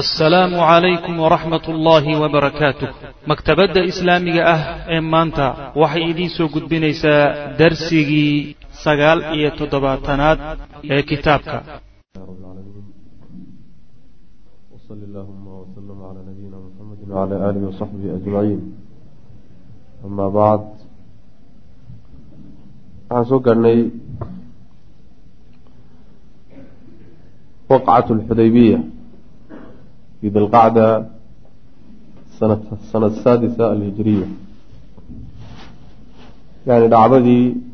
assalaamu calaykum waraxmat ullaahi wabarakaatuh maktabadda islaamiga ah ee maanta waxay idiin soo gudbinaysaa darsigii sagaal iyo toddobaatanaad ee kitaabka. Aa اللهم وسلم على نبينا محمد وعلى آله وصحبه أجمعين أما بعد waxaan soo gaadhnay waqcat اlxudaybiya fi dilqacda sana asaadisa alhijiriya yani dhacdadii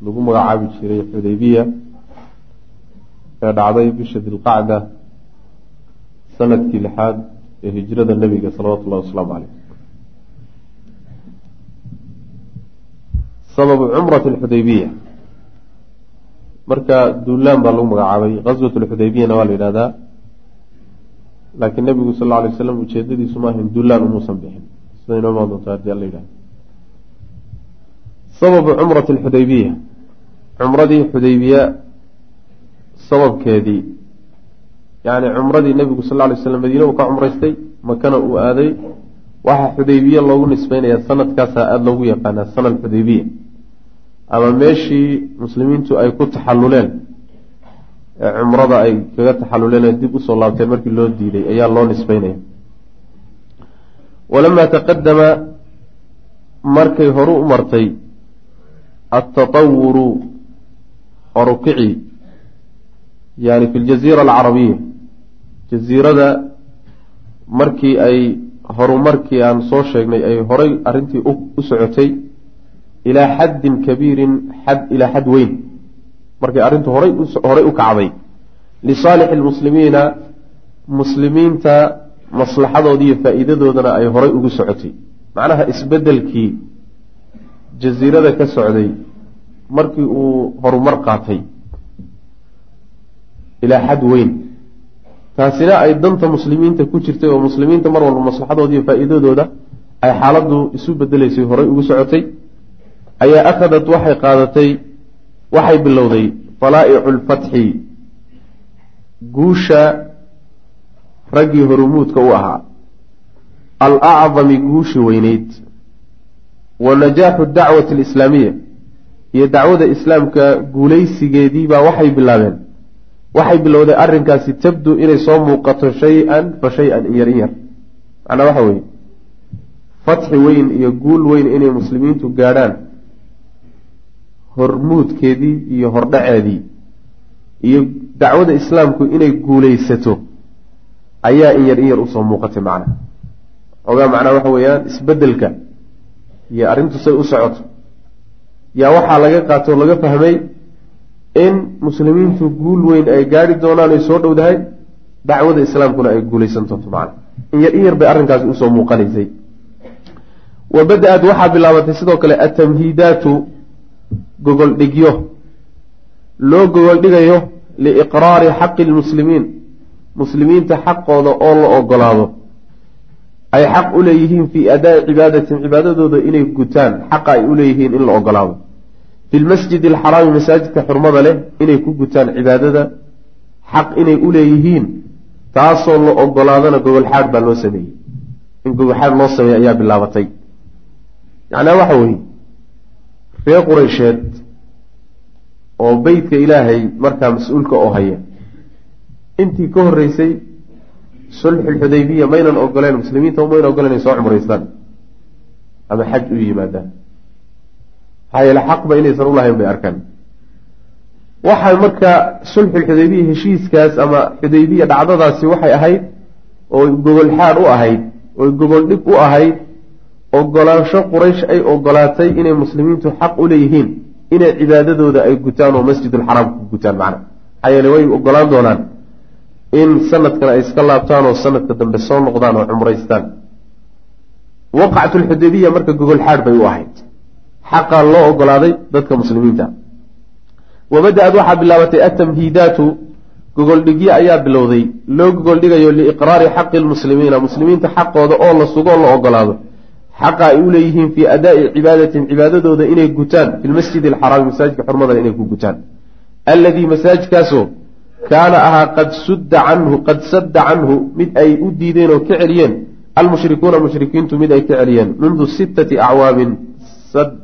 lagu magacaabi jiray xudaybiya marka duulaan baa lagu magacaabay. Gaswat alxudaybiyana waa la yidhahdaa laakiin nebigu sal lla alay waslam ujeedadiisu ma ahayn duulaan umuusan bixin. Sida inoo imaan doonta haddii alla yidhahda sababu cumrati alxudaybiya cumradii xudaybiya sababkeedii yacni cumradii nebigu sal lla lay slam madiine uu ka cumraystay makana uu aaday waxaa xudaybiye loogu nisbeynaya sanadkaasaa aada loogu yaqaanaa sana alxudaybiya ama meeshii muslimiintu ay ku taxaluleen ee cumrada ay kaga taxaluleen ee dib u soo laabteen markii loo diiday ayaa loo nisbeynaya walamaa taqadama markay horu u martay altatawuru horukici yani fi ljaziira alcarabiya jaziirada markii ay horumarkii aan soo sheegnay ay horay arrintii u socotay ilaa xaddin kabiirin xad ilaa xad weyn. Markay arrintu horay horay u kacday. Lisaalixi lmuslimiina muslimiinta maslaxadoodii iyo faa-iidadoodana ay horay ugu socotay. Macnaha isbeddelkii jasiirada ka socday markii uu horumar qaatay. Ilaa xad weyn. Taasina ay danta muslimiinta ku jirtay oo muslimiinta mar walba maslaxadooda iyo faa-iidadooda ay xaaladdu isu bedelaysay horay ugu socotay ayaa akhadat waxay qaadatay waxay bilowday falaa'icu lfatxi guusha raggii horumuudka u ahaa. Alacdami guushi weyneyd. Wa najaaxu dacwati alislaamiya. Iyo dacwada islaamka guulaysigeediibaa waxay bilaabeen. Waxay bilowday arrinkaasi tabdu inay soo muuqato shay-an fa shay-an in yar in yar. Macnaa waxa weeye. Fatxi weyn iyo guul weyn inay muslimiintu gaadhaan hormuudkeedii iyo hordhaceedii iyo dacwada islaamku inay guulaysato ayaa in yar in yar u soo muuqatay macnaha ogaa macnaha waxa weeyaan isbeddelka iyo arrintu say u socoto. Yaa waxaa laga qaato o laga fahmay in muslimiintu guul weyn ay gaari doonaan ay soo dhowdahay dacwada islaamkuna ay guulaysan doonto macna. In yar in yar bay arrinkaasi u soo muuqanaysay. Wa bada-ad waxaa bilaabatay sidoo kale atamhiidaatu gogol dhigyo loo gogol dhigayo liiqraari xaqi lmuslimiin muslimiinta xaqooda oo la ogolaado ay xaq u leeyihiin fii adaa'i cibaadatin cibaadadooda inay gutaan xaqa ay u leeyihiin in la ogolaado fi lmasjidi alxaraami masaajidka xurmada leh inay ku gutaan cibaadada xaq inay u leeyihiin taasoo la ogolaadana gogolxaadh baa loo sameeyey. In gogolxaadh loo sameeyey ayaa bilaabatay. Macnaa waxa weeye ree qureysheed oo beytka ilaahay markaa mas'uulka oo haya. Intii ka horreysay sulxulxudaybiya maynan ogoleen muslimiinta mayna ogoleen inay soo cumraystaan ama xaj u yimaadaan. Maxaa yeele xaqba inaysan ulahayn bay arkaan. Waxaa marka sulxulxudaybiya heshiiskaas ama xudaybiya dhacdadaasi waxay ahayd oo gogol xaadh u ahayd oo gogol dhig u ahayd ogolaansho quraysh ay ogolaatay inay muslimiintu xaq u leeyihiin inay cibaadadooda ay gutaan oo masjidulxaraamka ku gutaan macna. Maxaa yeele way ogolaan doonaan in sanadkan ay iska laabtaan oo sanadka dambe soo noqdaan oo cumraystaan. Waqacatulxudaybiya marka gogol xaadh bay u ahayd. Xaqaa loo ogolaaday dadka muslimiinta. Wabada-ad waxaa bilaabatay atamhiidaatu gogoldhigyo ayaa bilowday. Loo gogoldhigayo liiqraari xaqi lmuslimiina muslimiinta xaqooda oo la sugo oo la ogolaado xaqa ay u leeyihiin fii adaa'i cibaadatin cibaadadooda inay gutaan fi lmasjidi alxaraami masaajidka xurmadana inay ku gutaan. Alladii masaajidkaasoo kaana ahaa qad sudda canhu qad sadda canhu mid ay u diideen oo ka celiyeen almushrikuuna mushrikiintu mid ay ka celiyeen mundu sittati acwaamin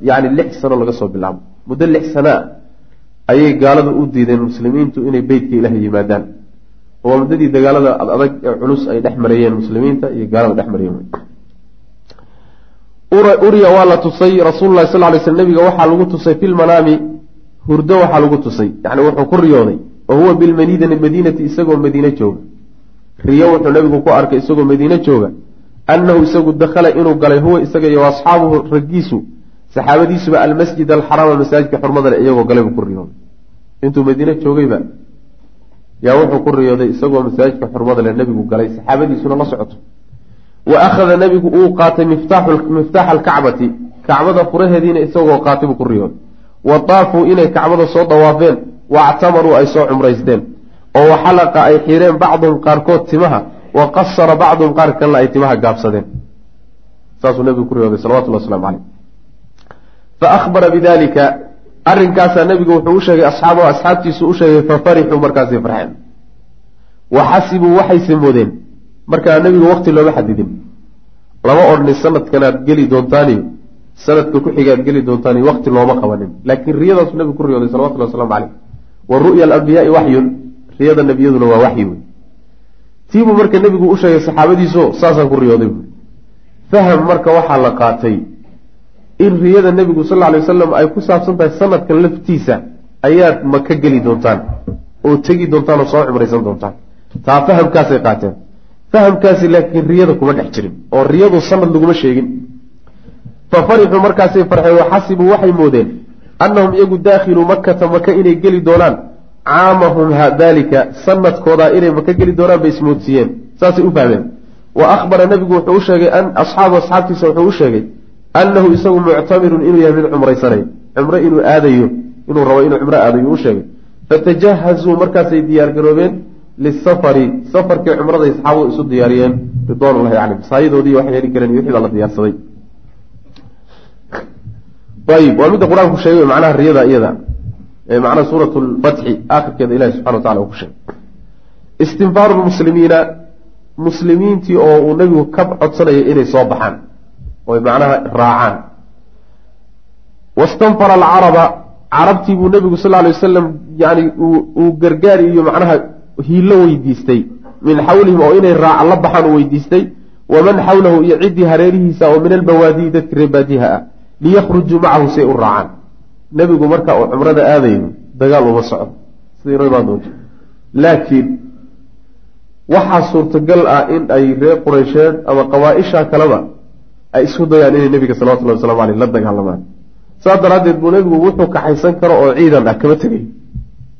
yani lix sano laga soo bilaabo. Muddo lix sanaa ayay gaalada u diideen muslimiintu inay beytka ilaah yimaadaan. Oo muddadii dagaalada adag ee culus ay dhex marayeen muslimiinta iyo gaalada dhex marayeen uriya waa la tusay rasuululahi sal lay sl nabiga waxaa lagu tusay fi lmanaami hurdo waxaa lagu tusay. Yani wuxuu ku riyooday wa huwa bilmadiinati isagoo madiine jooga. Riyo wuxuu nabigu ku arkay isagoo madiine jooga annahu isagu dakhala inuu galay huwa isaga iyo asxaabuhu raggiisu saxaabadiisuba almasjid alxaraama masaajidka xurmadale iyagoo galay buu ku riyooday. Intuu madiine joogayba yaa wuxuu ku riyooday isagoo masaajidka xurmadale nebigu galay saxaabadiisuna la socoto wa akhada nebigu uu qaatay miftaaxa alkacbati kacbada furaheediina isagoo qaatay buu ku riyooday wa daafuu inay kacbada soo dawaafeen waactamaruu ay soo cumraysteen oo waxalaqa ay xireen bacduhum qaarkood timaha wa qasara bacduhum qaar kalena ay timaha gaabsadeen saasuu nebigu ku riyooday salawatullah waslamu caleyh fa ahbara bidalika arrinkaasaa nebigu wuxuu u sheegay asxaabahu asxaabtiisu u sheegay fa farixuu markaasay farxeen wa xasibuu waxayse moodeen markaa nebigu waqti looma xadidin. Lama odhni sanadkanaad geli doontaaniyo sanadka ku xigaad geli doontaaniyo waqti looma qabanin. Laakiin riyadaasu nebigu ku riyooday salawatullah waslamu caleyh wa ru'ya alambiyaai waxyun riyada nebiyaduna waa waxyi wey. Tiibuu marka nebigu u sheegay saxaabadiiso saasaan ku riyooday buui faham marka waxaa la qaatay in riyada nebigu sal alay wasalam ay ku saabsan tahay sanadkan laftiisa ayaad maka geli doontaan oo tegi doontaan oo soo cumraysan doontaan. Taa fahamkaasay qaateen fahamkaasi laakiin riyada kuma dhex jirin oo riyadu sanad laguma sheegin. Fa farixuu markaasay farxeen waxasibuu waxay moodeen annahum iyagu daakhiluu makata maka inay geli doonaan. Caamahum dalika sanadkoodaa inay maka geli doonaan bay ismoodsiiyeen. Saasay u fahmeen wa ahbara nebigu wuxuu u sheegay asxaabu asxaabtiisa wuxuu u sheegay annahu isagu muctamirun inuu yahay mid cumraysanay. Cumro inuu aadayo inuu rabo inuu cumro aadayo u sheegay. Fatajahazuu markaasay diyaargaroobeen lisafari safarkii cumraday saxaabadu isu diyaariyeen ridwanullahi calayhim saayadoodii waxay heli kareen iyo wixii baa la diyaarsaday ayib waa midda qur'aanku sheegay macnaha riyada iyada macnaha suurat lfatxi aakhirkeeda ilahi subxana wa tacala uu ku sheegay istinfaaru lmuslimiina muslimiintii oo uu nebigu ka codsanayay inay soo baxaan oy macnaha raacaan wastanfara alcaraba carabtii buu nebigu sal ly wasalam yani uu gargaari iyo macnaha hiilo weydiistay. Min xawlihim oo inay raaca la baxaan uu weydiistay. Waman xawlahu iyo ciddii hareerihiisa oo min albawaadiyi dadki reebaadiha ah liyakrujuu macahu say u raacaan. Nebigu marka uu cumrada aadayo dagaal uma socdo. Laakiin waxaa suurtagal ah in ay reer qureysheed ama qabaa-isha kaleba ay isku dayaan inay nebiga salawatullahi waslamu aleyh la dagaalamaan saas daraaddeed buu nebigu wuxuu kaxaysan karo oo ciidan ah kama tegay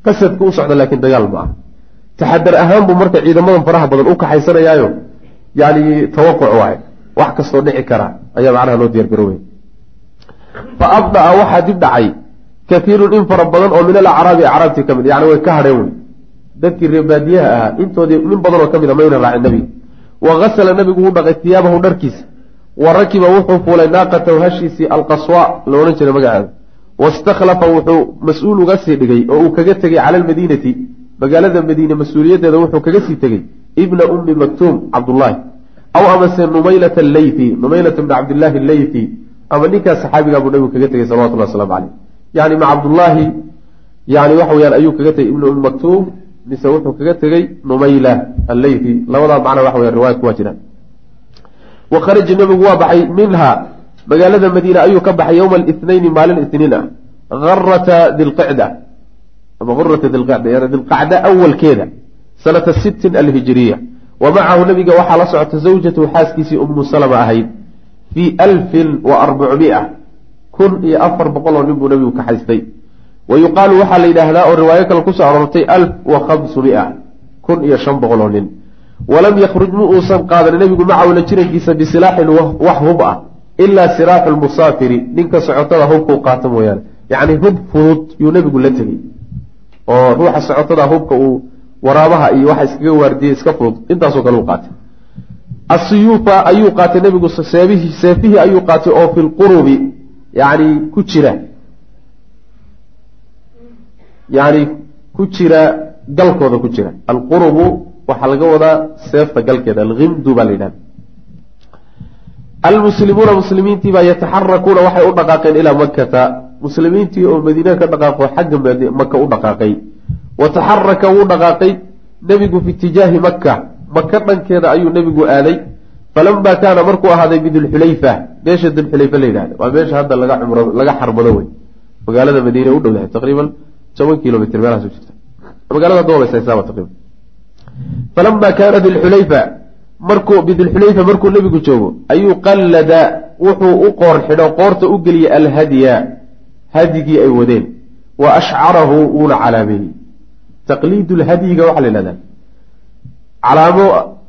qasadka u socda laakiin dagaal ma ah taxadar ahaan buu marka ciidamadan faraha badan u kaxaysanayaayo. Yani tawaquc waay. Wax kastoo dhici kara. Ayaa macnaha loo diyargaroobay fa abdaa waxaa dib dhacay. Kaiirun in fara badan oo min alacraabi acraabtii ka mid. Yani way ka hadheen wey dadkii reebaadiyaha ahaa intoodii nin badanoo ka mid a mayna raacin nebiga wa gasala nebigu wuu dhaqay tiyaabahu dharkiisa wa rakiba wuxuu fuulay naaqatahu hashiisii alqaswa la odhan jiray magaceeda wastakhlafa wuxuu mas'uul uga sii dhigay oo uu kaga tegey cala almadiinati magaalada madiine mas'uuliyaddeeda wuxuu kaga sii tegey ibna ummi maktuum cabdullaahi. Aw amase numaylata alleythi numaylata bni cabdillaahi alleythi ama ninkaas saxaabigaa buu nabigu kaga tegey salawatullah waslamu caleyh yani ma cabdullaahi yani waxa weyaan ayuu kaga tegey ibna ummi maktuum mise wuxuu kaga tegey numayla alleythi labadaa macna waxa weya riwaayadku waa jiraan. Wa kharaja nebigu waa baxay minha magaalada madiine ayuu ka baxay yowma alithnaini maalin ithniin ah. Harata dilqicda ama hurata dilqacda awalkeeda sanata sittin alhijiriya wa macahu nabiga waxaa la socota zawjatu xaaskiisii umu salama ahayd fii alfin wa arbacmia kun iyo afar boqol oo nin buu nabigu ka haystay. Wa yuqaalu waxaa la yidhaahdaa oo riwaayo kale ku soo aroortay alf wa khamsumia kun iyo shan boqol oo nin. Walam yakruj mu uusan qaadan nebigu macawla jirankiisa bisilaaxin wax hub ah ilaa siraaxu lmusaafiri ninka socotada hubkau qaato mooyaane. Yacni hub fudud yuu nebigu la tegey oo ruuxa socotada hubka uu waraabaha iyo waxa iskaga waardiyey iska fudud. Intaasoo kale u qaatay. Asiyuufa ayuu qaatay nebigu seefihii ayuu qaatay oo fi lqurubi yani ku jira. Yani ku jira galkooda ku jira. Alqurubu waxaa laga wadaa seefta galkeeda alhimdu baa la yidhahda almuslimuuna muslimiintii baa yataxarakuuna waxay u dhaqaaqeen ilaa makata muslimiintii oo madiina ka dhaqaaqo xagga maka u dhaqaaqay. Wa taxaraka wuu dhaqaaqay nebigu fi itijaahi maka maka dhankeeda ayuu nebigu aaday falamaa kaana markuu ahaaday bidulxulayfa meesha dulxulayfa la yidhahda waa meesha hadda laga xarmado wey magaalada madiina u dhowdahay taqriiban toban kilomitr meelahaas jirta. Magaalada doobaysa taqriiban. Falamaa kaana dilxulayfa markuu bidulxulayfa markuu nebigu joogo ayuu qallada wuxuu u qoor xidho qoorta u geliyey alhadya hadyigii ay wadeen. Wa ashcarahu wuuna calaameeyey taqliidulhadyiga waxaa la yidhahdaa. Calaamo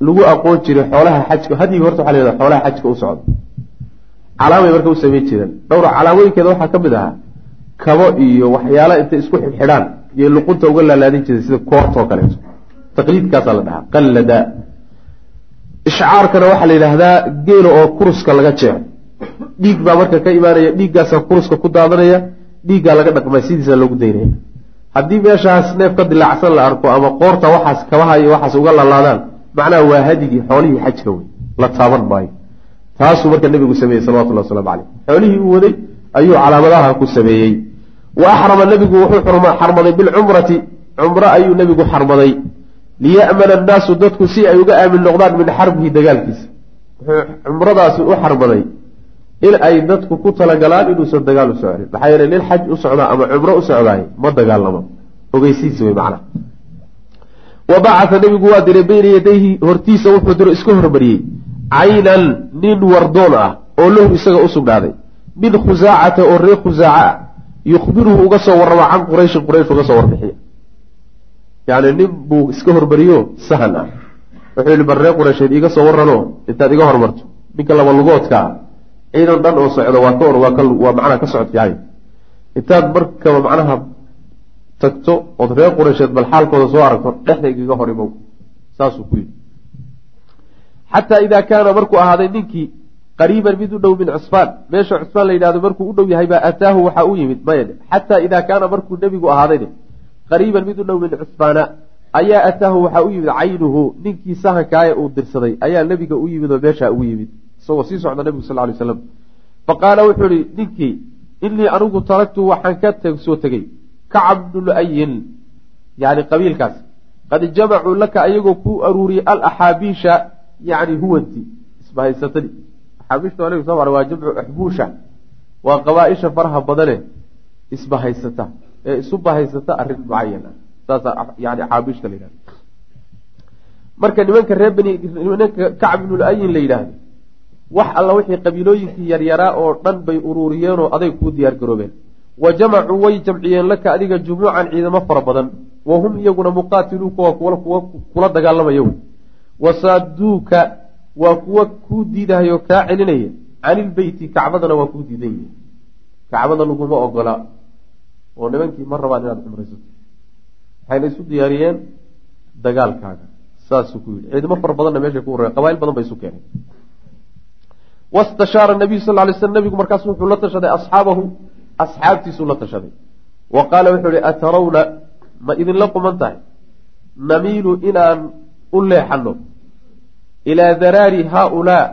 lagu aqoon jiray xoolaha xajka hadyiga horta waxa la yhahda xoolaha xajka u socda calaamay marka u samayn jireen. Dhowra calaamooyinkeeda waxaa ka mid ahaa kabo iyo waxyaala intay isku xidxidhaan iyo luqunta uga laalaadin jiray sida koortoo kaleeto taqliidkaasaa la dhahaa qallada. Ishcaarkana waxaa la yidhaahdaa geela oo kuruska laga jeexo dhiig baa marka ka imaanaya dhiiggaasaa kuruska ku daadanaya dhiiggaa laga dhaqmay sidiisa loogu daynaya. Haddii meeshaas neef ka dilaacsan la arko ama qoorta waxaas kabaha iyo waxaas uga lalaadaan macnaha waa hadigii xoolihii xajka wey la taaban maayo. Taasuu marka nebigu sameeyey salawatullah waslamu caleyh xoolihii uu waday ayuu calaamadaha ku sameeyey. Wa axrama nebigu wuxuu xarmaday bilcumrati cumro ayuu nebigu xarmaday. Liya'mana annaasu dadku si ay uga aamin noqdaan min xarbihi dagaalkiisa. Wuxuu cumradaasi u xarmaday in ay dadku ku talagalaan inuusan dagaal u socnin maxaa yeele nin xaj u socdaa ama cumro u socdaay ma dagaalamo ogeysiis wey macnaha wa bacatha nebigu waa diray beyna yadayhi hortiisa wuxuu diro iska hormariyey. Caynan nin wardoon ah oo lahu isaga u sugnaaday. Min khusaacata oo reer khusaaca ah yukhbiruhu uga soo warrama can qurayshin quraysh uga soo warbixiya yacni nin buu iska hormariyo sahan ah. Wuxuu yihi bar reer quraysheed iiga soo warrano intaad iga hormarto. Ninka laba lugoodka ah ciidan dhan oo socda waa ka or waa macnaha ka socod fiican intaad markaba macnaha tagto ood reer qureysheed bal xaalkooda soo aragto dhexda igaga hor imow. Saasuu ku yidhi. Xataa idaa kaana markuu ahaaday ninkii qariiban mid u dhow min cusfaan meesha cusfaan la yidhahdo markuu u dhow yahay baa ataahu waxaa u yimid maya xataa idaa kaana markuu nebigu ahaaday qariiban mid u dhow min cusfaana ayaa ataahu waxaa u yimid caynuhu ninkii sahankaaye uu dirsaday ayaa nebiga u yimid oo meeshaa ugu yimid isagoo sii socda nebigu sal lay slam fa qaala wuxuu ihi ninkii inii anigu taragtu waxaan ka soo tegey kacab bnu yani qabiilkaas. Qad jamacuu laka ayagoo ku aruuriyey alaxaabiisha yani huwanti isbahaysatadii axaabiishta waa jamcu axbuusha waa qabaa-isha faraha badane isbahaysata ee isu bahaysata arrin mucayan saasaa yani axaabiishta la yidhahda marka nimanka reer bani nimanka kacb bnu la yidhaahdo wax alla wixii qabiilooyinkii yaryaraa oo dhan bay uruuriyeenoo aday kuu diyaar garoobeen. Wa jamacuu way jamciyeen laka adiga jumuucan ciidamo fara badan. Wa hum iyaguna muqaatiluuka waa kula dagaalamaya wey wasaaduuka waa kuwa kuu diidahayo kaa celinaya. Canilbeyti kacbadana waa kuu diidan yihi kacbada laguma ogola. Oo nimankii ma rabaan inaad cumraysato. Waxayna isu diyaariyeen dagaalkaaga. Saasuu ku yidhi. Ciidamo fara badanna meeshay ku urureen. Qabail badan bay isu keeneen wastashaara nabiyu sal lay sl nabigu markaas wuxuu la tashaday asxaabahu asxaabtiisuu la tashaday wa qaala wuxuu ihi atarawna ma idinla quman tahay namiilu inaan u leexanno ilaa daraari haaulaa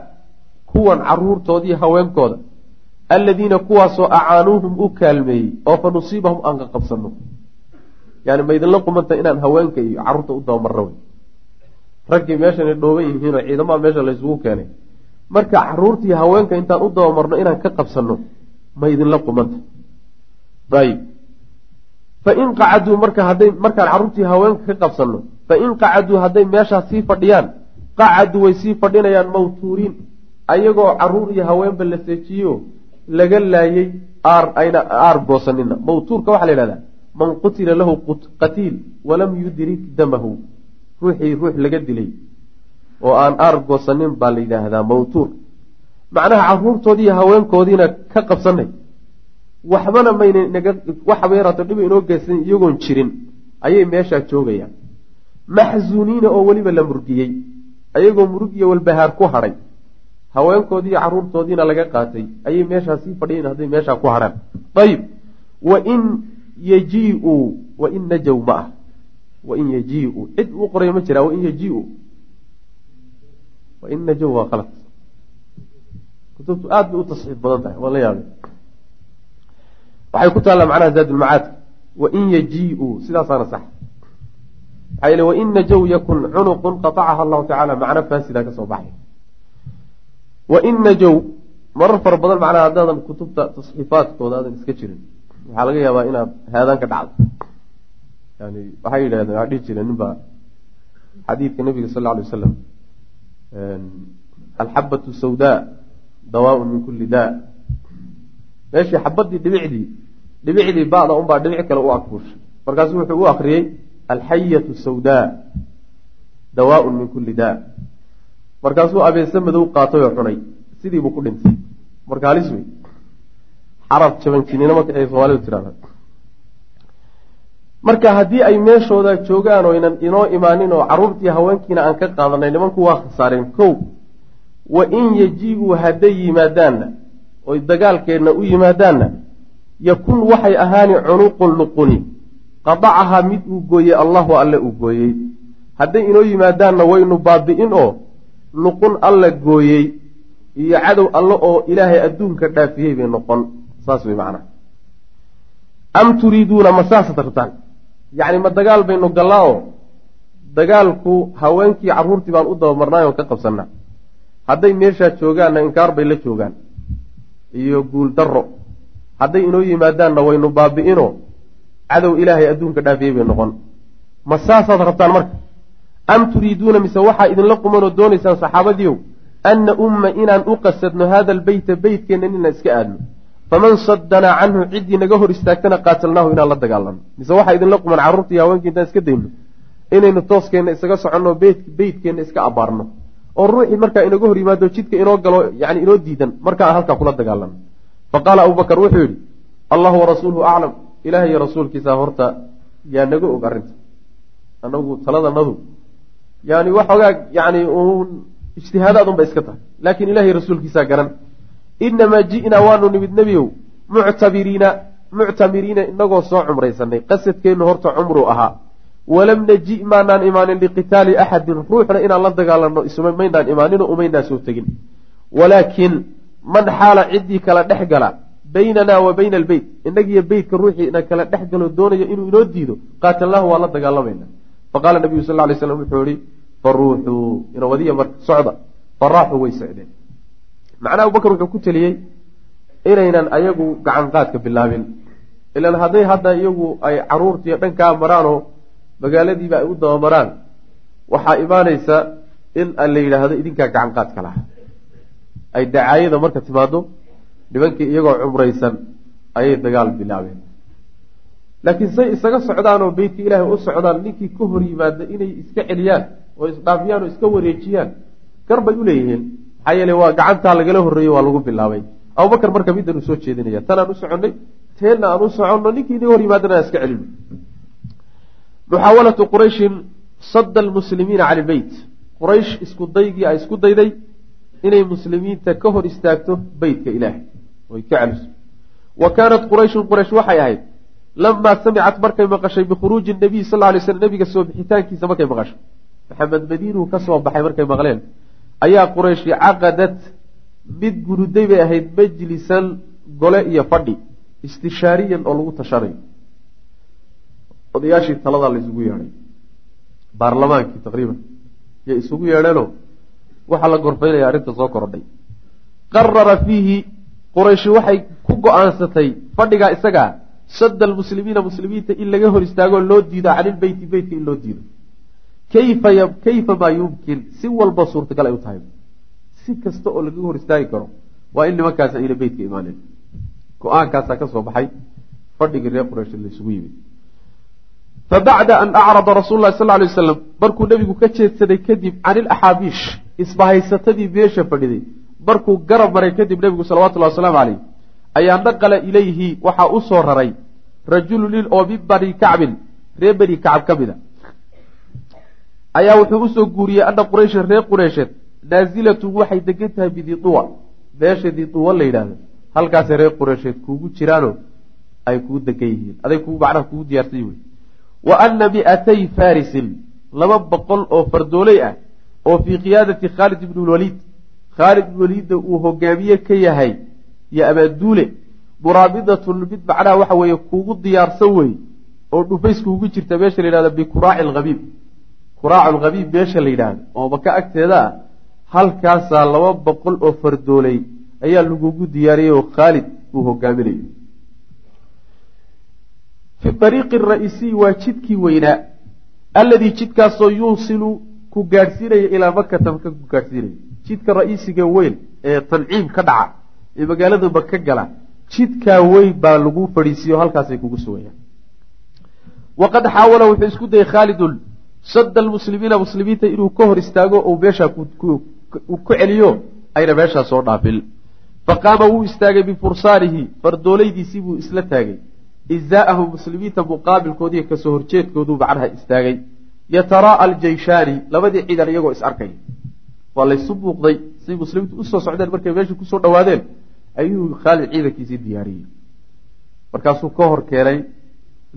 kuwan caruurtoodii haweenkooda alladiina kuwaasoo acaanuuhum u kaalmeeyey oo fa nusiibahum aan ka yani ma idinla quman tahay inaan haweenka iyo carruurta u dabamarno wey raggii meeshanay dhooban yihiinoo ciidamaha meesha laysugu keenay marka caruurtii haweenka intaan u dabamarno inaan ka qabsanno ma idinla qumanta. Ayib fain qacaduu marka hadday markaan carruurtii haweenka ka qabsanno fain qacaduu hadday meeshaas sii fadhiyaan qacaduu way sii fadhinayaan mawtuuriin. Ayagoo carruur iyo haweenba la seejiyo laga laayey aar ayna aar goosanina mawtuurka waxaa la yidhahdaa man qutila lahu qatiil walam yudrik damahu. Ruuxii ruux laga dilay oo aan aar goosanin baa la yidhaahdaa mawtuur macnaha caruurtoodiiyo haweenkoodiina ka qabsanay waxbana mayna naga waxaba yaraato dhiba inoo geysan iyagoon jirin ayay meeshaa joogayaan. Maxzuuniina oo weliba la murgiyey ayagoo murug iyo walbahaar ku hadhay haweenkoodiiyo caruurtoodiina laga qaatay ayay meeshaa sii fadhiyan hadday meeshaa ku hadhaan ayib wa in yaji-uu wa in najow ma ah wain yajiu cid uu qoray ma jiraa wain yajiu wain najow waa qalad kutubtu aad bay u tasxiif badan tahay waan la yaabay waxay ku taallaa macnaha zaadulmacaadka wain yajiu sidaasaana sax. Maxaa yeele wain najow yakun cunuqun qatacaha allahu tacala macno faasida ka baxay. Wain najow marar fara badan macnaha haddaadan kutubta tasxiifaadkooda aadan iska jirin. Waxaa laga yaabaa inaad haadaan ka dhacdo. Yani waxay yidhahdeen waxaa dhihi jireen ninbaa xadiidka nabiga sal lla alay wasalam alxabatu sawdaa dawaaun min kulli daa. Meeshii xabadii dhibicdii dhibicdii ba'da unbaa dhibic kale u akbuushay markaasu wuxuu u akriyey alxayatu sawdaa dawaaun min kulli daa. Markaasuu abeese madow qaatay oo cunay sidiibuu ku dhintay. Marka halis wey. Xaraf jabanjinina marka ay soomaalidu tiraada marka haddii ay meeshooda joogaan oo ynan inoo imaanin oo carruurtii haweenkiina aan ka qaadanay nimanku waa khasaareen kow wa in yaji-uu hadday yimaadaanna oy dagaalkeenna u yimaadaanna yakun waxay ahaani cunuqun luquni qadacahaa mid uu gooyey allahu alle uu gooyey. Hadday inoo yimaadaanna waynu baabi'in oo luqun alla gooyey iyo cadow alle oo ilaahay adduunka dhaafiyey bay noqon. Saas wey macnaha am turiiduuna ma saasad rabtaan yacni ma dagaal baynu gallaa oo dagaalku haweenkii carruurtii baan u dabamarnaay oo ka qabsannaa hadday meeshaa joogaanna inkaar bay la joogaan. Iyo guul darro hadday inoo yimaadaanna waynu baabi'inoo cadow ilaahay adduunka dhaafiyey bay noqon. Ma saasaad rabtaan marka? Am turiiduuna mise waxaa idinla qumanoo doonaysaan saxaabadiiow anna umma inaan u qasadno haada albeyta beytkeenna inaan iska aadno faman sadanaa canhu ciddii naga hor istaagtana qaatalnaahu inaan la dagaalano mise waxaa idinla quman carruurta iyo haweenkii intaan iska dayno inaynu tooskeenna isaga soconno beytkeenna iska abaarno oo ruuxii markaa inaga hor yimaado jidka inoo galo yani inoo diidan marka aan halkaa kula dagaalano fa qaala abubakar wuxuu yidhi allahu warasuuluhu aclam ilaah iyo rasuulkiisa horta yaa naga og arrinta anagu taladanadu yani waxoogaa yani uun ijtihaadaad unba iska tahay laakiin ilahiy rasuulkiisaa garan inamaa ji'naa waanu nimid nebiyow muctabiriina muctamiriina inagoo soo cumraysanay qasadkeennu horta cumruu ahaa walam naji maanaan imaanin liqitaali axadin ruuxna inaan la dagaalano isma maynaan imaaninoo umaynaa soo tegin walaakin man xaala ciddii kala dhex gala baynanaa wa bayna albeyt inagiyo beytka ruuxii ina kala dhex galo doonayo inuu inoo diido qaatalnaahu waa la dagaalamayna faqaala nabiyu sal lay slam wuxuu yihi faruuxuu inawadiya marka socda faraaxuu way socdeen macnaha abubakar wuxuu ku teliyey inaynan ayagu gacan qaadka bilaabin. Ilan hadday hadda iyagu ay caruurtiiyo dhankaa maraanoo magaaladiiba ay u dabamaraan. Waxaa imaanaysa in la yidhaahdo idinkaa gacan qaadka laha ay dacaayada marka timaado nimankii iyagoo cumraysan ayay dagaal bilaabeen. Laakiin say isaga socdaan oo beytka ilaahay u socdaan ninkii ka hor yimaada inay iska celiyaan oo isdhaafiyaan oo iska wareejiyaan gar bay u leeyihiin maxaa yeele waa gacantaa lagala horreeyey waa lagu bilaabay. Abubakar marka middan uu soo jeedinaya tanaan u soconnay teenna aan u soconno ninkii inaga hor yimaadana iska celino muxaawalatu qurayshin sadda almuslimiina cala ilbeyt quraysh isku daygii ay isku dayday inay muslimiinta ka hor istaagto beytka ilaahay. Oy ka celiso. Wa kaanat qurayshun quraysh waxay ahayd lamaa samicat markay maqashay bikhuruuji nabiy sal ly slm nabiga soo bixitaankiisa markay maqashay. Maxamed madiinuu ka soo baxay markay maqleen ayaa qurayshi caqadad mid guruday bay ahayd majlisan gole iyo fadhi istishaariyan oo lagu tashanayo odayaashii taladaa la isugu yeedhay. Baarlamaankii taqriiban. Yay isugu yeedheenoo waxaa la gorfaynaya arrinta soo korodhay. Qarara fiihi qurayshi waxay ku go'aansatay fadhigaa isagaa sadda almuslimiina muslimiinta in laga hor istaagoo loo diido canilbeyti beytka in loo diido kayfa kayfa maa yumkin? Si walba suurtagal ay u tahay. Si kasta oo lagaga hor istaagi karo waa in nimankaas ayna beytka imaaneen. Go'aankaasaa ka soo baxay fadhigii reer quraysh laysugu yimid. Fabacda an acrada rasuulu lahi sal lay wasalam markuu nebigu ka jeedsaday kadib can ilaxaabiish isbahaysatadii meesha fadhiday. Markuu garab maray kadib nebigu salawatullahi wasalaamu caleyh ayaa naqala ilayhi waxaa u soo raray rajulu nin oo min bani kacbin reer bani kacab ka mid a ayaa wuxuu u soo guuriyey ana qurayshan reer qureysheed naazilatun waxay degan tahay bididuwa meesha diduwa la yidhaahdo. Halkaasay reer qureysheed kuugu jiraanoo ay kuu degan yihiin. Aday ku macnaha kugu diyaarsan yihiin wa ana mi'atay farisin laba boqol oo fardooley ah oo fii qiyaadati khaalid ibni lwaliid khaalid ibn waliidda uu hogaamiye ka yahay. Iyo abaaduule muraabidatun mid macnaha waxa weeye kuugu diyaarsan wey oo dhufays kuugu jirta. Meesha la yidhahdo bikuraaci alhabiib kuraacu lhabiib meesha la yidhaahdo oo maka agteeda ah halkaasaa laba boqol oo fardooley ayaa lagugu diyaariyey oo khaalid uu hogaaminayo. Fi ariiqi ra'isiy waa jidkii weynaa alladii jidkaasoo yuusilu ku gaadhsiinaya ilaa makata maka ku gaadhsiinaya. Jidka ra'iisiga weyn ee tanciim ka dhaca ee magaalada maka gala jidkaa weyn baa lagu fadhiisiiyo halkaasay kugu sugayaan. Waqad xaawala wuxuu isku dayay khaalidun sadda almuslimiina muslimiinta inuu ka hor istaago ou meeshaa ku celiyo ayna meeshaa soo dhaafin. Faqaama wuu istaagay bifursaanihi fardoolaydiisii buu isla taagay. Izaa'ahu muslimiinta muqaabilkoodiiyo ka soo horjeedkooduu macnaha istaagay. Yatara'a aljeyshaani labadii ciidan iyagoo is arkaya waa laysu buuqday say muslimiintu u soo socdeen markay meeshii ku soo dhawaadeen ayuu khaalid ciidankiisii diyaariyey. Markaasuu ka hor keenay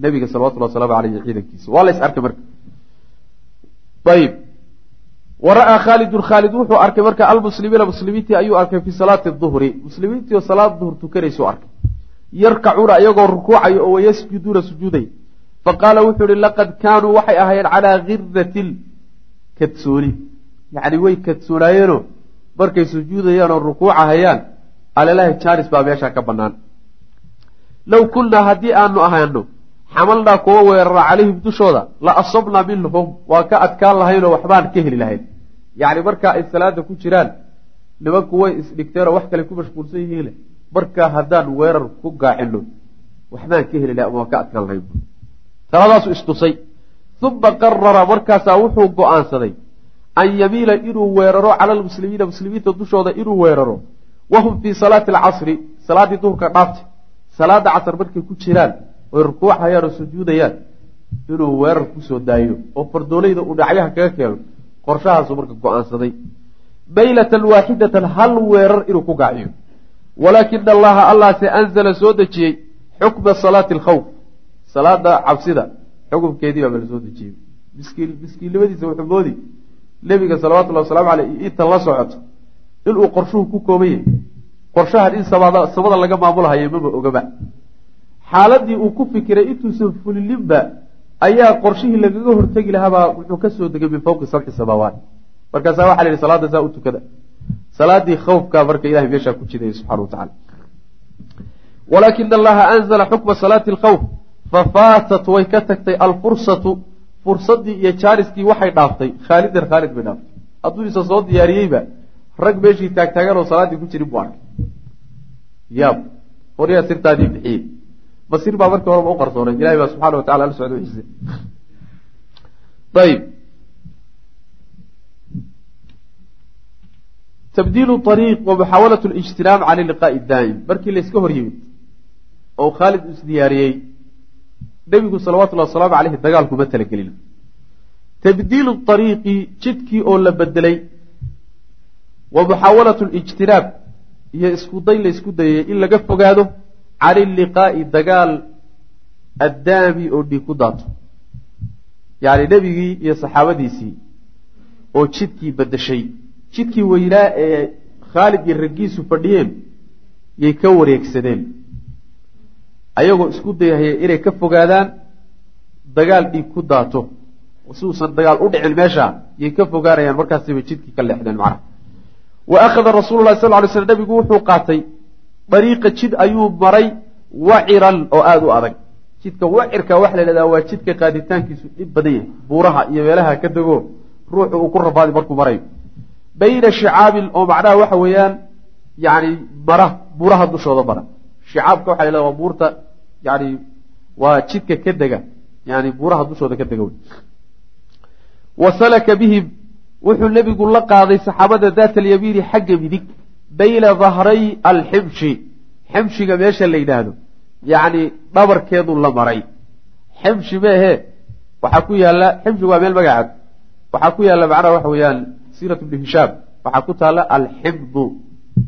nabiga salawatulli wasalaamu aleyh ciidankiisa. Waa lays arkay marka ayib wa ra'aa khaalidun khaalid wuxuu arkay marka almuslimiina muslimiintii ayuu arkay fii salaati duhri muslimiintii oo salaad duhur tukanaysuu arkay. Yarkacuuna iyagoo rukuucaya oo wayasjuduuna sujuuday. Faqaala wuxuu ihi laqad kaanuu waxay ahaayeen calaa khiratin kadsooni. Yacni way kadsoonaayeenoo markay sujuudayaan oo rukuuca hayaan alelahi jaanis baa meeshaa ka bannaan. Low kunnaa haddii aanu ahaano xamalnaa kuwa weerara calayhim dushooda la asabnaa minhum. Waa ka adkaan lahaynoo waxbaan ka heli lahayn. Yacni markaa ay salaada ku jiraan nimanku way isdhigteenoo wax kale ku mashquulsan yihiin markaa haddaan weerar ku gaacino waxbaan ka heli lahay ama waa ka adkaan lahayn. Taladaasu istusay. Uma qarara markaasaa wuxuu go'aansaday an yamiila inuu weeraro cala lmuslimiina muslimiinta dushooda inuu weeraro. Wahum fii salaati alcasri salaaddii duhurka dhaaftay salaada casar markay ku jiraan oy rukuucayaan oo sujuudayaan inuu weerar ku soo daayo oo fardoolayda uu dhacyaha kaga keeno qorshahaasu marka go'aansaday. Maylatan waaxidatan hal weerar inuu ku gaaciyo walaakina allaha allahse anzala soo dejiyey xukma salaati alkhawf salaada cabsida xukumkeedii baa bala soo dejiyey. Miskiin miskiinnimadiisa wuxuu moodi. Nebiga salawatullahi wasalaamu aleyh inta la socoto inuu qorshuhu ku kooban yahay qorshahan in samada laga maamulhayo maba ogaba xaaladii uu ku fikiray intuusan fulilinba ayaa qorshihii lagaga hortegi lahaabaa wuxuu ka soo degay min fawqi sabci samaawaat. Markaasaa waxa la yihi salaada saa u tukada. Salaadii khawfkaa marka ilahay meeshaa ku jidaya subxana wa tacala walaakina allaha anzala xukma salaati alkhawf fafaatat way ka tagtay alfursatu. Fursadii iyo jaariskii waxay dhaaftay khaalidan khaalid bay dhaaftay. Hadduu isa soo diyaariyeyba rag meeshii taagtaagan oo salaaddii ku jirin buu arkay. Yaab horyaa sirtaadii bixiyey masir baa markii horeba u qarsoonay. Ilahay baa subxana wa tacala la socda wixiisa ayib tabdiilu ariiq wa muxaawalat lijtinaam cala liqaa'i daa'im markii layska hor yimid oo khaalid isdiyaariyey nebigu salawatullahi wasalaamu caleyhi dagaalkuma talagelin. Tabdiilu ariiqi jidkii oo la bedelay wa muxaawalatu lijtinaab iyo isku day la ysku dayay in laga fogaado cani liqaa'i dagaal addaami oo dhiig ku daato. Yacni nebigii iyo saxaabadiisii oo jidkii bedeshay jidkii weynaa ee khaalid iyo raggiisu fadhiyeen yay ka wareegsadeen. Ayagoo isku dayahaya inay ka fogaadaan dagaal dhiig ku daato. Si uusan dagaal u dhicin meesha yay ka fogaanayaan markaasibay jidkii ka leexdeen macnaha. Wa akhada rasuulu sal ly sl nabigu wuxuu qaatay dariiqa jid ayuu maray waciran oo aada u adag. Jidka wacirka waxa la yhahdaa waa jidka qaaditaankiisu dhib badan yahay. Buuraha iyo meelaha ka dego ruuxu uu ku rafaadi markuu marayo bayna shicaabin oo macnaha waxa weeyaan yani mara buuraha dushooda mara shicaabka waxa la yhahda waa buurta yani waa jidka ka dega yani buuraha dushooda ka dega wa salaka bihim wuxuu nebigu la qaaday saxaabada daat alyamiini xagga midig bayna dahray alximshi ximshiga meesha la yidhaahdo yacni dhabarkeedu la maray. Ximshi meehe waxaa ku yaalla ximshigu waa meel magacaad. Waxaa ku yaalla macnaha waxa weeyaan siirat bni hishaam. Waxaa ku taala alximdu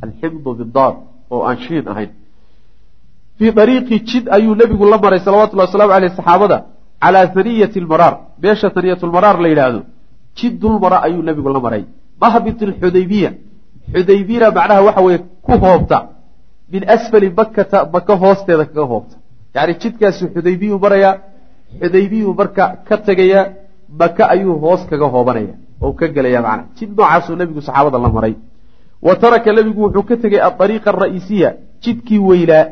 alximdu bidaad oo aan shiin ahayn. Fii dariiqi jid ayuu nebigu la maray salawatullahi wasalaamu aleyh saxaabada calaa haniyati lmaraar beesha haniyatulmaraar la yidhaahdo jidulmara ayuu nebigu la maray. Mahbit xudaybiyana macnaha waxa weeye ku hoobta. Min asfali bakkata maka hoosteeda kaga hoobta. Yacni jidkaasu xudaybiyuu marayaa xudaybiyuu marka ka tegaya maka ayuu hoos kaga hoobanaya oo ka gelaya macnaha. Jid noocaasuu nebigu saxaabada la maray. Wa taraka nebigu wuxuu ka tegay adariiqa ara'iisiya jidkii weylaa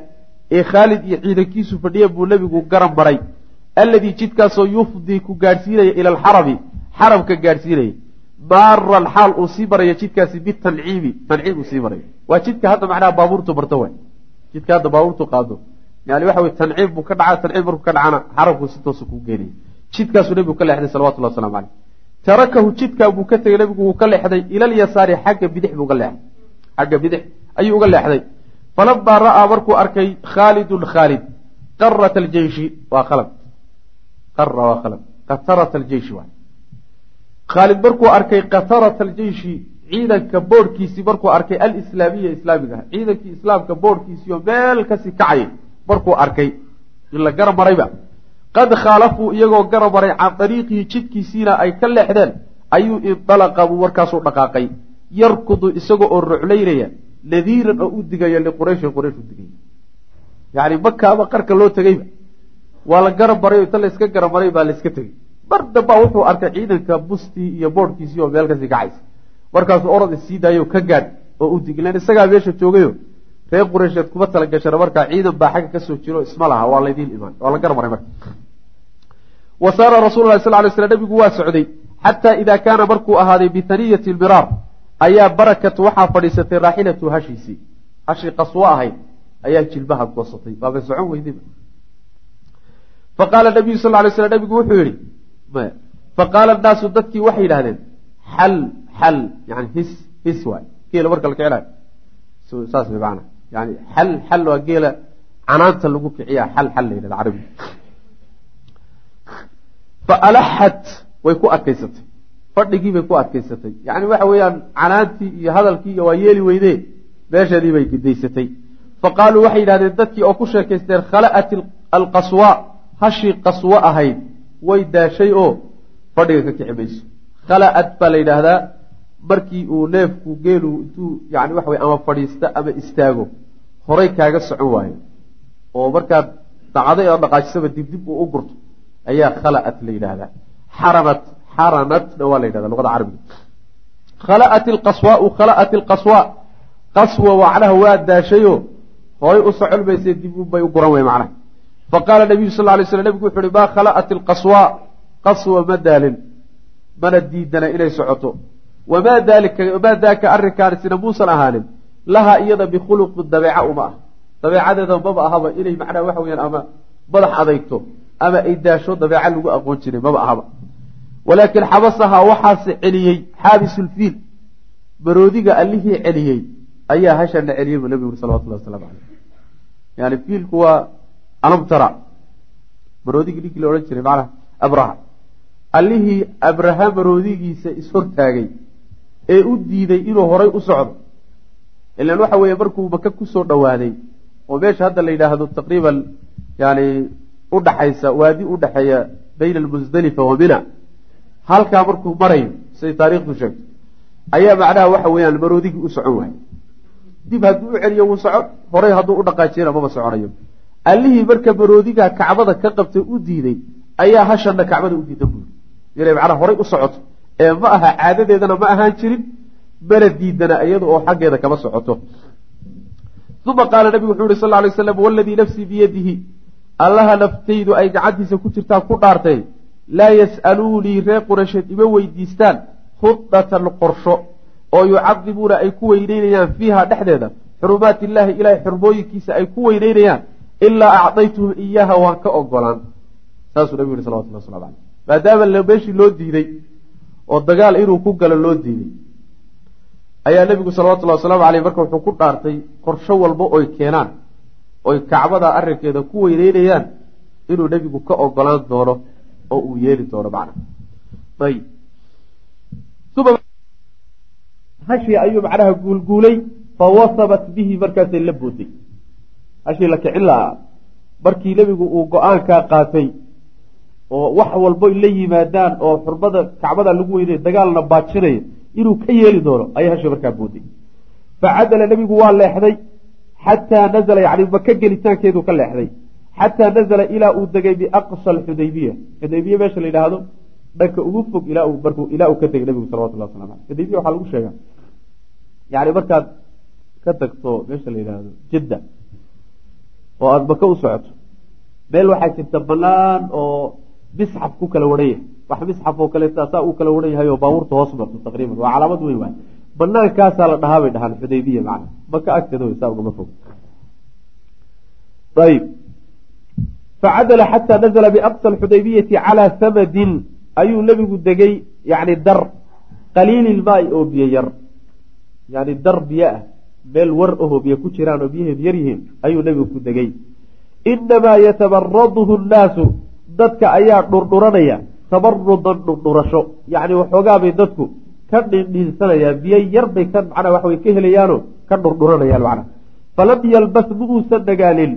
ee khaalid iyo ciidankiisu fadhiya buu nebigu garan maray alladii jidkaasoo yufdii ku gaadhsiinaya ila alxarami xaramka gaadhsiinaya maaran xaal uu sii maraya jidkaasi bitanciimi tanciim uu sii marayo waa jidka hadda macnaha baabuurtu barto waay jidka hadda baabuurtu qaado. Yani waxa weye tanciim buu ka dhaca tanciim markuu ka dhacana xaramku si toosu kuu geenaya jidkaasuu nebigu ka leexday salawatullah waslamu caleyh tarakahu jidkaa buu ka tegay nebigu wuu ka leexday ilalyasaari xagga bidix buu ga leexday. Xagga bidix ayuu uga leexday. Falamaa ra'aa markuu arkay khaalidun khaalid qarat aljeyshi waa khalad. Qara waa khalad. Qatarat aljeyshi waay khaalid markuu arkay qatarat aljeyshi ciidanka boorhkiisii markuu arkay alislaamiya islaamiga ah ciidankii islaamka boorhkiisiioo meel ka sii kacayay markuu arkay in la gara marayba. Qad khaalafuu iyagoo gara maray can dariiqihi jidkiisiina ay ka leexdeen ayuu indalaqa buu warkaasuu dhaqaaqay. Yarkudu isagoo oo ruclaynaya nadiiran oo u digaya liqurayshin quraysh u digaya yacni makaaba qarka loo tegeyba waa la gara maray inta layska gara maray baa layska tegey mar dambaa wuxuu arkay ciidanka bustii iyo boorhkiisii oo meel ka sii kacaysa markaasuu orod isii daayo ka gaadh oo u digi lan isagaa meesha joogayo reer qureysheed kuma tala gashana markaa ciidan baa xagga ka soo jiro isma laha waa laydiin imaan waa la gar maray marka. Wa saara rasul lah sal lay slam nabigu waa socday. Xataa idaa kaana markuu ahaaday bihaniyati lmiraar ayaa barakatu waxaa fadhiisatay raaxilatu hashiisii hashii qaswo ahayd ayaa jilbaha goosatay. Waabay socon weyday. Faqaala nabiyu sal lay slam nabigu wuxuu yihi faqaala naasu dadkii waxay yidhahdeen xal xal yani his his waay geela marka la kicinayo. Saas way maana yani xal xal waa geela canaanta lagu kiciya xal xal la yidhahda carabiga. Fa alaxat way ku adkaysatay fadhigii bay ku adkaysatay yani waxa weeyaan canaantii iyo hadalkii iyo waa yeeli weyde meesheedii bay gidaysatay fa qaaluu waxay yidhahdeen dadkii oo ku sheekaysteen khala'at alqaswa hashii qaswo ahayd way daashay oo fadhiga ka kici mayso. Khala'at baa la yidhaahdaa markii uu neefku geelu intuu yani waxa wey ama fadhiista ama istaago horay kaaga socon waayo. Oo markaad dhacday oo dhaqaajisaba dibdib uu u gurto ayaa khala'at la yidhaahdaa. Xaranat xaranatna waa la yidhahda luqada carabiga. Khala'at ilqaswaau khala'at ilqaswa qaswa macnaha waa daashayo horay u socon mayse dib unbay u guran wey macnaha faqaala nabiyu sal ly slam nebigu wuxu uhi maa khala'at ilqaswa qaswa ma daalin mana diidana inay socoto wamaa daalika wamaa daaka arrinkaan sina muusan ahaanin lahaa iyada bikhuluqin dabeeca uma ah dabeecadeeda maba ahaba inay macnaha waxa weyaan ama madax adaygto ama ay daasho dabeeca lagu aqoon jiray maba ahaba walaakin xabasahaa waxaase celiyey xaabisulfiil baroodiga allihii celiyey ayaa hashana celiyey buu nabigu uri salawatullahi wasalaamu caleyh yani fiilku waa alamtara baroodigii ninkii la odhan jiray macnaha abraha allihii abraha baroodigiisa ishortaagay ee u diiday inuu horay u socdo. Ilan waxa weeye markuu maka ku soo dhowaaday oo meesha hadda la yidhaahdo taqriiban yani udhaxaysa waadi udhaxeeya bayna almusdalifa wa mina. Halkaa markuu marayo siday taariikhdu sheegto ayaa macnaha waxa weeyaan maroodigii u socon waayey. Dib hadduu u celiyo wuu socon horay hadduu u dhaqaajiyana maba soconayo allihii marka maroodigaa kacbada ka qabtay u diiday ayaa hashana kacbada u diida buuri. Inay macnaha horay u socoto. Ee ma aha caadadeedana ma ahaan jirin mana diidana iyada oo xaggeeda kama socoto. Uma qaala nabigu wuxuu yihi sal lay slam waladii nafsii biyadihi. Allaha naftaydu ay gacantiisa ku jirtaa ku dhaartay laa yas'aluunii reer qureysheed ima weydiistaan khudatan qorsho oo yucadimuuna ay ku weyneynayaan fiiha dhexdeeda. Xurumaati illaahi ilaahay xurmooyinkiisa ay ku weyneynayaan ilaa acdaytuhum iyaaha waan ka ogolaan saasuu nabigu yihi salawatullah waslamu caleyh maadaama meeshii loo diiday oo dagaal inuu ku galo loo diiday ayaa nebigu salawatullahi wasalaamu caleyh marka wuxuu ku dhaartay qorsho walba oy keenaan oy kacbada arrinkeeda ku weyneynayaan inuu nebigu ka ogolaan doono oo uu yeeli doono macna. Ayib hashii ayuu macnaha guulguulay fa wasabat bihi markaasay la booday hashii la kicin lahaa. Markii nebigu uu go'aankaa qaatay oo wax walboy la yimaadaan oo xurmada kacbada lagu weynay dagaalna baajinayo inuu ka yeeli doono ayay hasha markaa booday facadala nebigu waa leexday xataa nazala yani maka gelitaankeedu ka leexday. Xataa nazala ilaa uu degay biaqsa alxudaybiya. Xudaybiya meesha la yidhaahdo dhanka ugu fog ilaa uu ka tegay nebigu salawatullah waslamu aleyh xudaybiya waxaa lagu sheegaa. Yani markaad ka tagto meesha la yidhaahdo jidda oo aada maka u socoto. Meel waxaa jirta banaan oo misxaf ku kala waran yahay wax misxaf oo kaleeta saa uu kala waran yahay oo baabuurta hoos marto taqriiban. Waa calaamad weyn waay. Banaankaasaa la dhahaa bay dhahaan xudaybiya macna. Maka agteeda wey saa ugama fog ayb facadala xataa nazla biaqsa alxudaybiyati calaa samadin. Ayuu nebigu degay yani dar qaliili lmaai oo biyo yar. Yani dar biyo ah meel war ahoo biyo ku jiraan oo biyaheedu yar yihiin ayuu nebigu ku degay. Inamaa yatabaraduhu nnaasu dadka ayaa dhurdhuranaya tabarudan dhurdhurasho. Yacni waxoogaabay dadku ka dhindhiinsanayaan biyo yar bay ka macnaa waxaway ka helayaano ka dhurdhuranayaan macna falam yalbas ma uusan nagaanin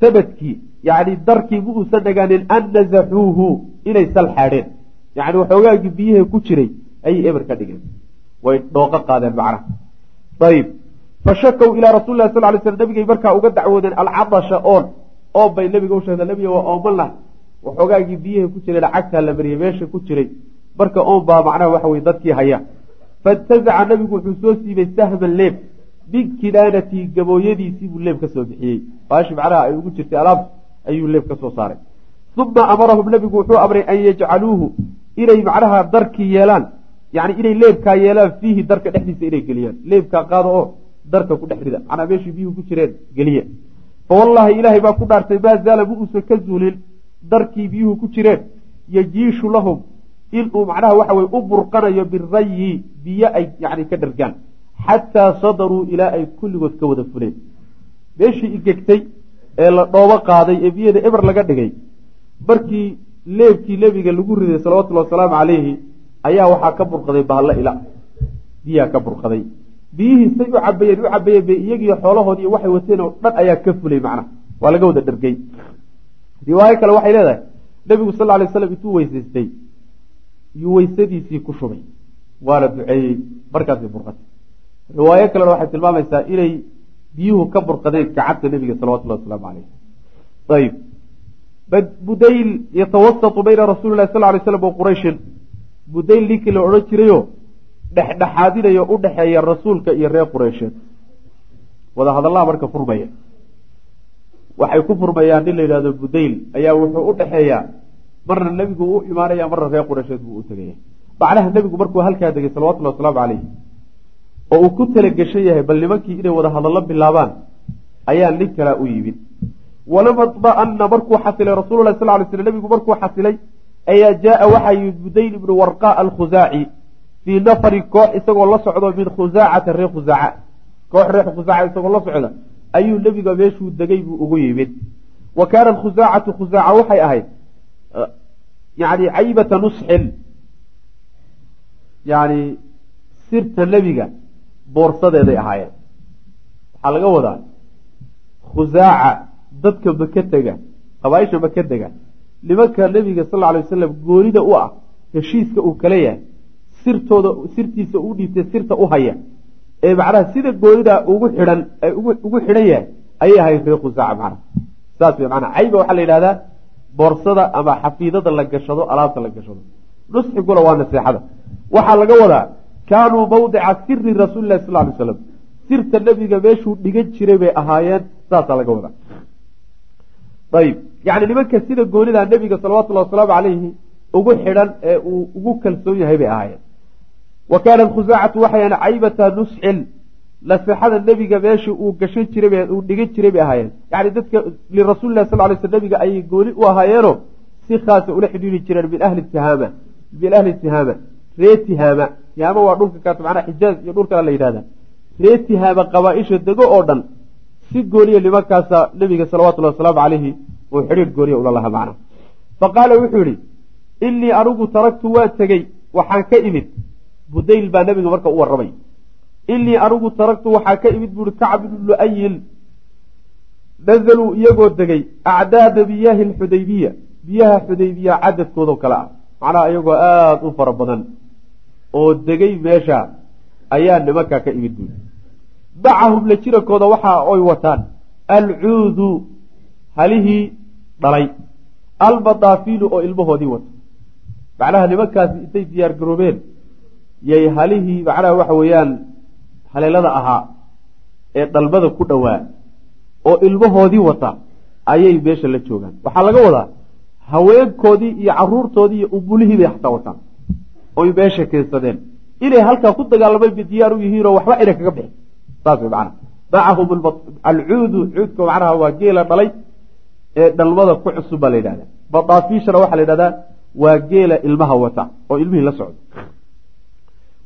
sabadkii yacni darkii ma uusan nagaanin an nasaxuuhu inay salxaadheen yacni waxoogaagii biyaha ku jiray ayay eber ka dhigeen. Way dhooqo qaadeen macnaha. Ayib fashakow ilaa rasuli lah sal ly sl nabigay markaa uga dacwoodeen alcadasha oon oon bay nabiga u sheegta nabiga waa oomanlah waxoogaagii biyaha ku jiray lacagtaa la mariyey meesha ku jiray. Marka oon baa macnaha waxa weye dadkii haya. Faintazaca nabigu wuxuu soo siibay sahman leeb. Min kinaanatii gabooyadiisii buu leeb ka soo bixiyey. Baashi macnaha ay ugu jirtay alaabta ayuu leeb ka soo saaray. Uma amarahum nabigu wuxuu amray an yajcaluuhu inay macnaha darkii yeelaan. Yani inay leebkaa yeelaan fiihi darka dhexdiisa inay geliyaan. Leebkaa qaado oo darka ku dhex rida macnaa meeshii biyuhu ku jireen geliye. Fa wallaahi ilaahay baa ku dhaartay maa zaala ma uusan ka zuulin. Darkii biyuhu ku jireen yajiishu lahum. Inuu macnaha waxa weye u burqanayo birayi biyo ay yani ka dhargaan. Xataa sadaruu ilaa ay kulligood ka wada fuleen. Meeshii igegtay ee la dhoobo qaaday ee biyada eber laga dhigay markii leebkii nebiga lagu riday salawatullhi wasalaamu calayhi ayaa waxaa ka burqaday baallo ila. Biyaa ka burqaday biyihii say u cabayeen u cabayeen bay iyagiiyo xoolahood iyo waxay wateen oo dhan ayaa ka fulay macnaha waa laga wada dhargey riwaayo kale waxay leedahay nebigu sal ly slam intuu weysaystay yuu weysadiisii ku shubay. Waana duceeyey markaasay burqatay. Riwaayo kalena waxay tilmaamaysaa inay biyuhu ka burqadeen gacanta nebiga salawatullahi wasalaamu caleyh ayib. Budayl yatawasatu bayna rasuuli lahi sal lay slam wa qurayshin budayl ninkii la odhan jirayo dhexdhexaadinayo u dhexeeya rasuulka iyo reer qureysheed wada hadallaha marka furmaya. Waxay ku furmayaan nin la yidhahdo budayl ayaa wuxuu u dhexeeyaa marna nebigu u imaanaya marna reer qureysheed buu u tegaya macnaha nebigu markuu halkaa degay salawatullahi wasalaamu caleyh oo uu ku talageshan yahay bal nimankii inay wada hadallo bilaabaan ayaa nin kalaa u yimid. Walama dma'ana markuu xasilay rasuululahi sal lay sl nebigu markuu xasilay ayaa jaaa waxaa yimid budayl ibnu warqa alkhusaaci fii nafarin koox isagoo la socdo min khusaacata reer khusaaca koox reer khusaaca isagoo la socda ayuu nebiga meeshuu degay buu ugu yimid. Wa kaana khusaacatu khusaaca waxay ahayd yani caybata nusxin. Yani sirta nebiga boorsadeeday ahaayeen. Waxaa laga wadaa khusaaca dadka maka tega qabaaisha maka dega nimanka nebiga sal lla alay wasalam goonida u ah heshiiska uu kala yahay sirtooda sirtiisa u dhiibtay sirta u haya. Ee macnaha sida goonida ugu xidhan ugu xidhan yahay ayay ahayd reer khusaaca macnaha saas wey manaa cayba waxaa la yidhahdaa boorsada ama xafiidada la gashado alaabta la gashado. Nusxiguna waa naseexada waxaa laga wadaa kaanuu mawdica siri rasuuli lahi sal lay slam sirta nebiga meeshuu dhigan jiray bay ahaayeen saasaa laga wadaa. Ayib. Yani nimanka sida goonida nebiga salawatullahi wasalaamu calayhi ugu xidhan ee uu ugu kalsoon yahay bay ahaayeen wa kaanat khusaacatu waxay ahayn caybata nusxin naseexada nebiga meeshii uu gashan jiray uu dhigan jiray bay ahaayeen. Yani dadka lirasuulilahi sal lay sl nebiga ayay gooni u ahaayeeno si khaasa ula xidhiiri jireen min ahli tihaama min ahli tihaama ree tihaama tihaama waa dhulka kaas macnaa xijaaz iyo dhul kale la yidhahda ree tihaama qabaa-isha dego oo dhan si gooniya nimankaasa nebiga salawatullahi wasalaamu calayhi uu xidhiir gooniya ula lahaa macna fa qaala wuxuu yihi inii anigu taragtu waa tegey waxaan ka imid budayl baa nebiga marka u warramay. Inii anigu taragtu waxaa ka imid buuhi kacb ibnu lu-ayin nazaluu iyagoo degay acdaada miyaahi lxudaybiya biyaha xudaybiya cadadkoodao kale ah. Macnaha iyagoo aada u fara badan oo degay meesha ayaa nimankaa ka imid buuli macahum la jirankooda waxa oy wataan. Alcuudu halihii dhalay. Almadaafilu oo ilmahoodii wato. Macnaha nimankaasi intay diyaar garoobeen yay halihii macnaha waxa weeyaan haleelada ahaa ee dhalmada ku dhowaa oo ilmahoodii wata ayay meesha la joogaan. Waxaa laga wadaa haweenkoodii iyo caruurtoodii iyo umulihii bay xataa wataan oy meesha keensadeen. Inay halkaa ku dagaalamay bay diyaar u yihiinoo waxba inay kaga bixin. Saas way macana macahum alcuudu cuudka macnaha waa geela dhalay ee dhalmada ku cusub baa la yidhahda badaafiishana waxaa la yidhahdaa waa geela ilmaha wata oo ilmihii la socda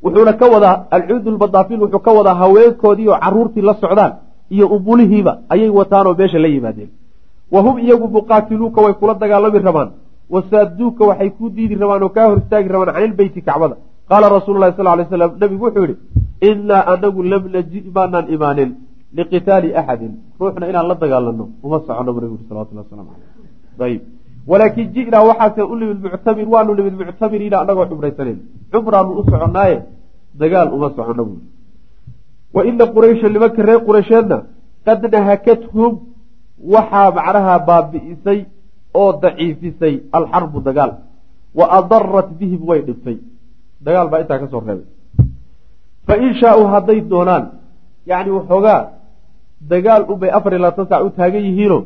wuxuuna ka wadaa alcuudu lbadaafiil wuxuu ka wadaa haweenkoodii oo caruurtii la socdaan iyo umulihiiba ayay wataanoo meesha la yimaadeen. Wa hum iyagu muqaatiluuka way kula dagaalami rabaan. Wasaaduuka waxay kuu diidi rabaan oo kaa hor istaagi rabaan can ilbeyti kacbada. Qaala rasuulu lahi sal lay slam nabigu wuxuu yihi innaa anagu lam naji maanaan imaanin liqitaali axadin ruuxna inaan la dagaalano uma socono bu nabigu salawatullah waslamu caleyh ayib walaakin ji'naa waxaase u nimid muctamir waanu nimid muctamiriina anagoo cumraysaneyn cumraanu u soconnaaye dagaal uma socono buuri wa ina quraysha nimanka reer quraysheedna qad nahakathum waxaa macnaha baabi'isay oo daciifisay alxarbu dagaal. Wa adarat bihim way dhibtay dagaal baa intaa ka soo reebay. Fa in shaauu hadday doonaan yacni waxoogaa dagaal unbay afar iyo labaatan sac u taagan yihiino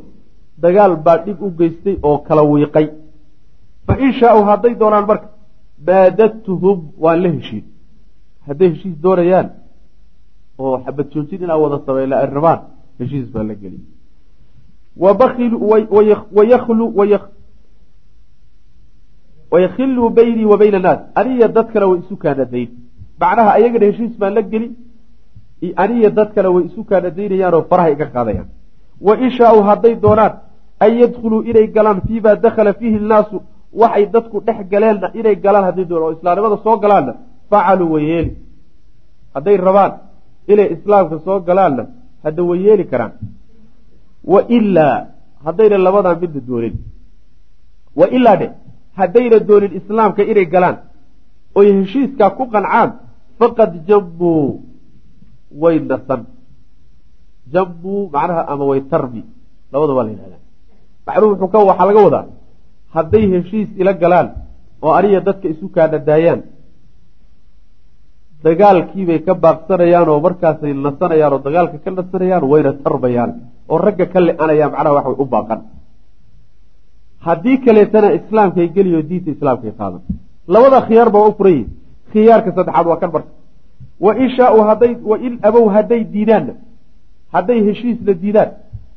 dagaal baa dhib u geystay oo kala wiiqay. Fa in shaauu hadday doonaan marka baadadtuhum waan la heshiin hadday heshiis doonayaan oo xabad joojin inaa wada sameyn ay rabaan heshiis baa la geliy wayaklu wayakhiluu baynii wa bayna annaas aniya dad kale way isu kaanadayn. Macnaha ayagana heshiis baan la geli aniya dad kale way isu kaanadaynayaanoo faraha iga qaadayaan. Wa in shaauu hadday doonaan an yadkhuluu inay galaan fiimaa dakhala fiihi nnaasu waxay dadku dhex galeenna inay galaan hadday doonaan oo islaamnimada soo galaanna facaluu way yeeli hadday rabaan inay islaamka soo galaanna hadda way yeeli karaan. Wa ilaa haddayna labadaa midna doonin. Wa ilaa dhe haddayna doonin islaamka inay galaan oy heshiiskaa ku qancaan faqad jambuu way nasan jambuu macnaha ama way tarbi labada waa la yidhahdaa macnuhu wuxuu ka waxaa laga wadaa hadday heshiis ila galaan oo aniga dadka isu kaanadaayaan dagaalkiibay ka baaqsanayaan oo markaasay nasanayaan oo dagaalka ka nasanayaan wayna tarbayaan oo ragga ka le-anayaan macnaha wax way u baaqan. Haddii kaleetana islaamkay geliyo diinta islaamkay qaadan. Labada khiyaar baa u furan yihiin khiyaarka saddexaad waa kan marka wa in shaauu hadday wa in abow hadday diidaanna hadday heshiisna diidaan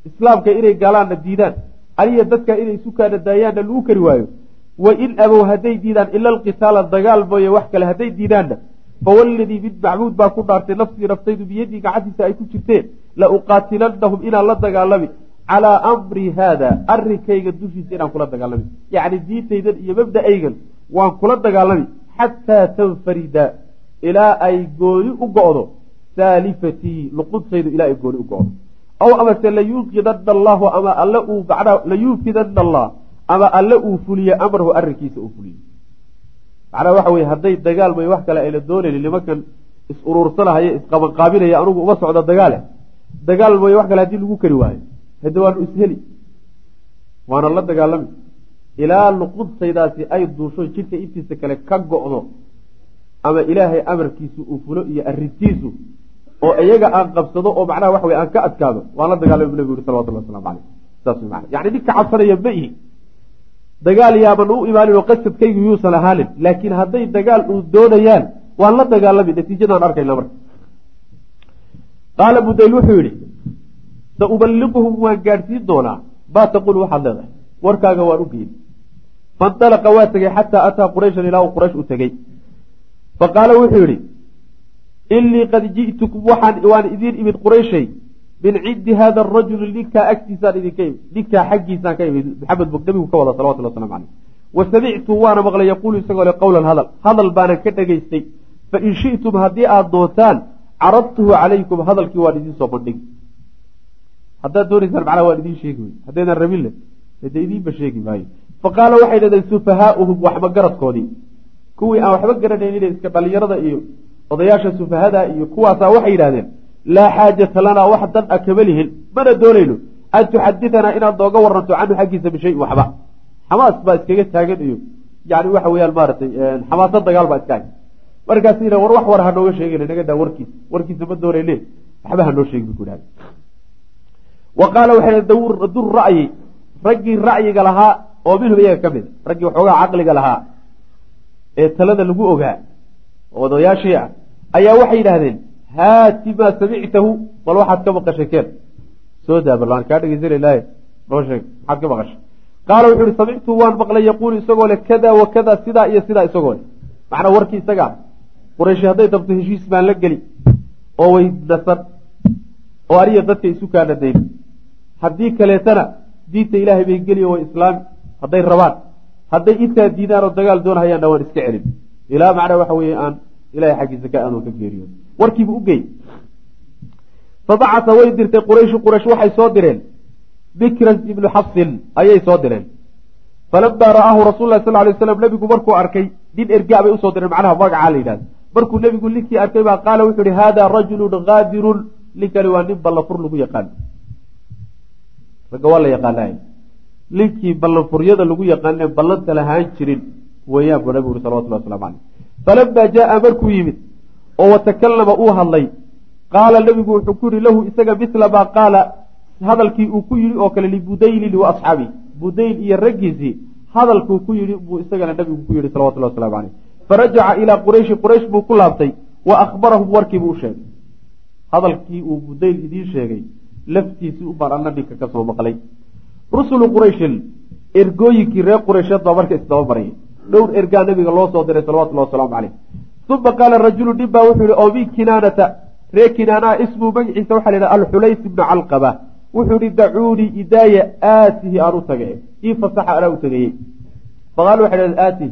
islaamka inay galaanna diidaan aniya dadka inay isu kaanadaayaanna lagu kari waayo. Wa in abow hadday diidaan ila alqitaala dagaal mooye wax kale hadday diidaanna fawaladii mid macbuud baa ku dhaartay nafsii naftaydu biyadii gacantiisa ay ku jirteen la uqaatilanahum inaan la dagaalami calaa amri haada arrinkayga dushiisa inaan kula dagaalami yacni diintaydan iyo mabda-aygan waan kula dagaalami xataa tanfarida ilaa ay gooni u go-do. Saalifatii luquntaydu ilaa ay gooni u go-do aw amase layuuqidana allahu ama alle uu macnaha layuufidana allah ama alle uu fuliye amrahu arrinkiisa uu fuliye macnaha waxa weye hadday dagaal may wax kale ayna doonaynin nimankan is uruursanahaya isqabanqaabinaya anugu uma socdo dagaale dagaal may wax kale haddii lagu kari waayo. Hade waanu isheli waana la dagaalami. Ilaa luquntaydaasi ay duusho jidhka intiisa kale ka go-do ama ilaahay amarkiisu uu fulo iyo arrintiisu oo iyaga aan qabsado oo macnaha waxa wey aan ka adkaado waan la dagaalami bu nabigu yuri salawatullah waslamu caleyh saas mana yani ninka cabsanaya ma ihi. Dagaal yaaban u imaanin oo qasadkaygu yuusan ahaanin laakiin hadday dagaal uu doonayaan waan la dagaalami. Natiijadaan arkayna marka. Qaala budayl wuxuu yihi sauballiquhum waan gaadhsiin doonaa. Baa taqul waxaad leedahay? Warkaaga waan u geyn faindalaqa waa tegey xataa ataa qurayshan ilaa uu quraysh u tegey. Fa qaala wuxuu yihi inii qad ji'tukum waan idiin imid qurayshay min cindi hada arajuli ninkaa agtiisaan idinka imid ninkaa xaggiisaan ka imid maxamed bog nabigu ka wada salawatullah waslamu caleyh wa waana maqlay yaquulu isagoo le qowlan hadal hadal baanan ka dhegaystay fain shi'tum haddii aada doontaan caradtuhu calaykum hadalkii waan idiin soo bandhigi haddaad doonaysaan macnaha waan idiin sheegi wey haddaydan rabin le hade idiinba sheegi maayo faqaala waxay dhahdeen sufahaauhum waxba garadkoodii. Kuwii aan waxba garanaynin iska dhalinyarada iyo odayaasha sufahada iyo kuwaasaa waxay yidhahdeen laa xaajata lanaa wax dan a kama lihin. Mana doonayno. An tuxaditanaa inaad nooga waranto canhu xaggiisa bishayin waxba. Xamaas baa iskaga taagan iyo yani waxa weyaan maaratay xamaasad dagaal baa iska hay markaas war wax war ha nooga sheegin naga daa warkiisa warkiisa ma doonayne. Waxba ha noo sheegi bu ku idhahda wa qaala waxay dur ra'yi. Raggii ra'yiga lahaa oo minhum iyaga ka mid raggii waxoogaa caqliga lahaa ee talada lagu ogaa odayaashii ah ayaa waxay yidhahdeen haati maa samictahu. Bal waxaad ka maqashay keen. Soo daa bal waan kaa noo sheeg maxaad ka maqashay? Qaala wuxuu ihi samictu waan maqlay yaquulu isagoo leh kada wa kada sidaa iyo sidaa isagoo leh. Macnaa warkii isagaa qurayshi hadday dabto heshiis baan la geli oo way nasan oo aniya dadka isu kaanadayn haddii kaleetana diinta ilaahay bay geliyo way islaami hadday rabaan hadday intaa diidaan oo dagaal doonahayaanna waan iska celin. Ilaa macnaa waxa weeye aan ilahay xaggiisa ka aanu ka geeriyo. Warkiibu u gey fabacasa way dirtay qurayshu quraysh waxay soo direen. Bikran ibnu xafsin ayay soo direen. Falamaa ra'aahu rasul lah sal lay slam nebigu markuu arkay nin ergaa bay u soo direen. Macnaha magacaa la yidhahda markuu nebigu ninkii arkay baa qaala wuxuu ihi hada rajulun gaadirun. Ninkani waa nin ballafur lagu yaqaano ragga waa la yaqaanay ninkii ballanfuryada lagu yaqaane ballanta lahaan jirin weeyaan buu nabigu uri salawatullah waslamu caleyh falamaa jaaa markuu yimid oo watakallama uu hadlay qaala nebigu wuxuu ku yihi lahu isaga mila maa qaala. Hadalkii uu ku yidhi oo kale libudaylin wa budayl iyo raggiisii hadalkuu ku yidhi buu isagana nabigu ku yihi salawatullah waslamu caleyh farajaca ilaa qurayshi quraysh buu ku laabtay wa akhbarahum warkiibuu u sheegay. Hadalkii uu budayl idiin sheegay laftiisii ubaan anna ninka ka maqlay. Rusulu qurayshin ergooyinkii reer quraysheed baa marka isdaba dhowr ergaa nabiga loo soo diray salawatullahi wasalaamu caleyh uma qaala rajulu nin baa wuxuu yihi min kinaanata ree kinaanaa ismuu magaciisa waxaa la yidhaha alxulays ibnu calqaba. Wuxuu yihi dacuunii idaaya aatihi aan u tage ii fasaxa anaa u tegayey faqaalu waxay dhahdeen aatihi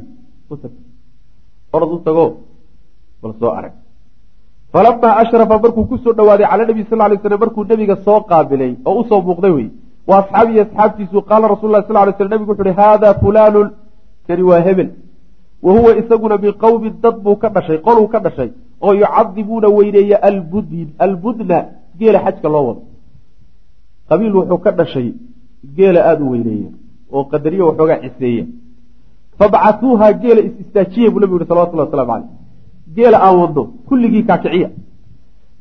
utag orad u tago bal soo arag. Falamaa ashrafa markuu ku soo dhawaaday cala nabi sal lay slam markuu nebiga soo qaabilay oo u soo muuqday wey wa asxaabihi asxaabtiisu qaala rasul lah sal lay slam nebigu wuxu uhi haada fulaanun kani waa hebel. Wa huwa isaguna min qowmin dad buu ka dhashay qoluu ka dhashay oo yucadibuuna weyneeya albudn albudna geela xajka loo wado. Qabiil wuxuu ka dhashay geela aada u weyneeya oo qadariye waxoogaa ciseeya fabcatuuha geela is istaajiya buu nabigu yihi salawatullah waslamu caleyh geela aan wadno kulligii kaakiciya.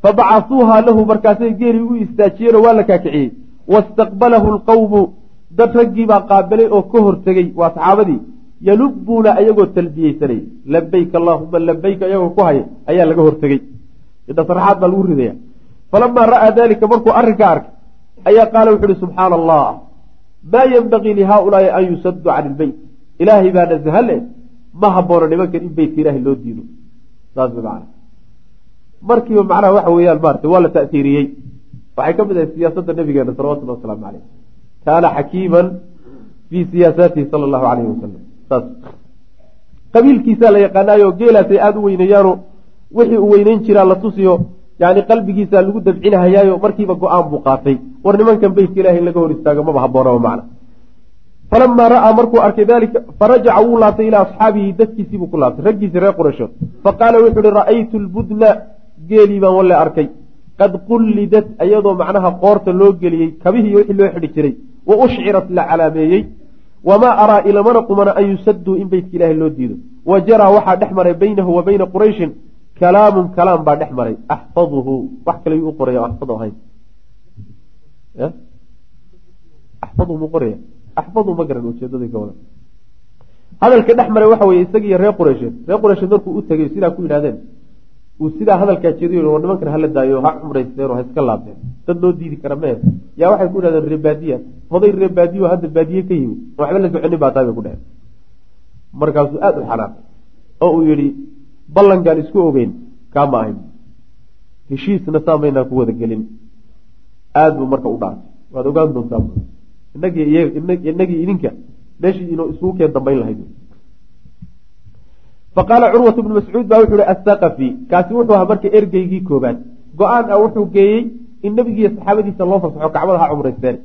Fabacasuuha lahu markaasay geelii u istaajiyeenoo waa la kaakiciyey. Wastaqbalahu lqawmu dad raggii baa qaabilay oo ka hortegey waa saxaabadii yalubuuna ayagoo talbiyeysanay labayk allaahuma labayka ayagoo ku haya ayaa laga hortegey indha sarxaad baa lagu ridaya falamaa ra'aa dalika markuu arrinkaa arkay ayaa qaala wuxu uhi subxaana allah maa yenbagii lihaaulaai an yusaduu can ilbeyt ilaahay baa nasahale ma haboono nimankan in beytka ilaahay loo diido. Saas man markiiba macnaha waxa weeyaan maarata waa la ta'tiiriyey. Waxay ka mid ahay siyaasadda nabigeena salawatullah wasalaamu caleyh kaana xakiiman fii siyaasaatihi sala allahu alayhi wasalam qabiilkiisaa la yaqaanaayo geelaasay aada u weyneeyaano wixii uu weyneyn jiraa la tusiyo yani qalbigiisa lagu dabcinahayaayo markiiba go'aan buu qaatay. War nimankan beytka ilahay in laga hor istaago maba haboonaba macna. Falamaa ra'aa markuu arkay dalika farajaca wuu laabtay ilaa asxaabihi dadkiisiibuu ku laabtay raggiisii reer qurayshood faqaala wuxu uhi ra'aytu lbudna geelii baan walle arkay. Qad qullidat ayadoo macnaha qoorta loo geliyey kabihii wixii loo xidhi jiray. Wa ushcirat la calaameeyey wamaa araa ilamana qumana an yusaduu in beytka ilaahay loo diido wa jaraa waxaa dhex maray baynahu wa bayna qurayshin kalaamun kalaam baa dhex maray axfaduhu wax kale yuu u qoraya axfad ahayn axfaduhu mu qoraya axfadu ma garan ujeedada ka wada hadalka dhex maray waxa weye isagiiyo reer qureysheed reer qureysheed markuu u tegay sidaa ku yidhahdeen uu sidaa hadalkaa jeediy war nimankan hala daayo ha cumraysteen oo ha iska laabteen. Dad loo diidi kara mee yaa waxay ku yidhahdeen reebaadiya hoday reebaadiyo hadda baadiye ka yimid waxba la soconin baa taa bay ku dheheen markaasuu aada u xanaaqay oo uu yidhi ballankaan isku ogeyn kaama ahayn. Heshiisna saamaynaa ku wada gelin. Aada buu marka u dhaartay waad ogaan doontaa inagii idinka meeshii inuu isugu keen dambayn lahayd faqaala curwat bnu mascuud baa wuxuu hi athaqafi kaasi wuxuu ahaa marka ergeygii koobaad go'aan ah wuxuu geeyey in nebigiiyo saxaabadiisa loo fasaxo kacbada ha cumraysteen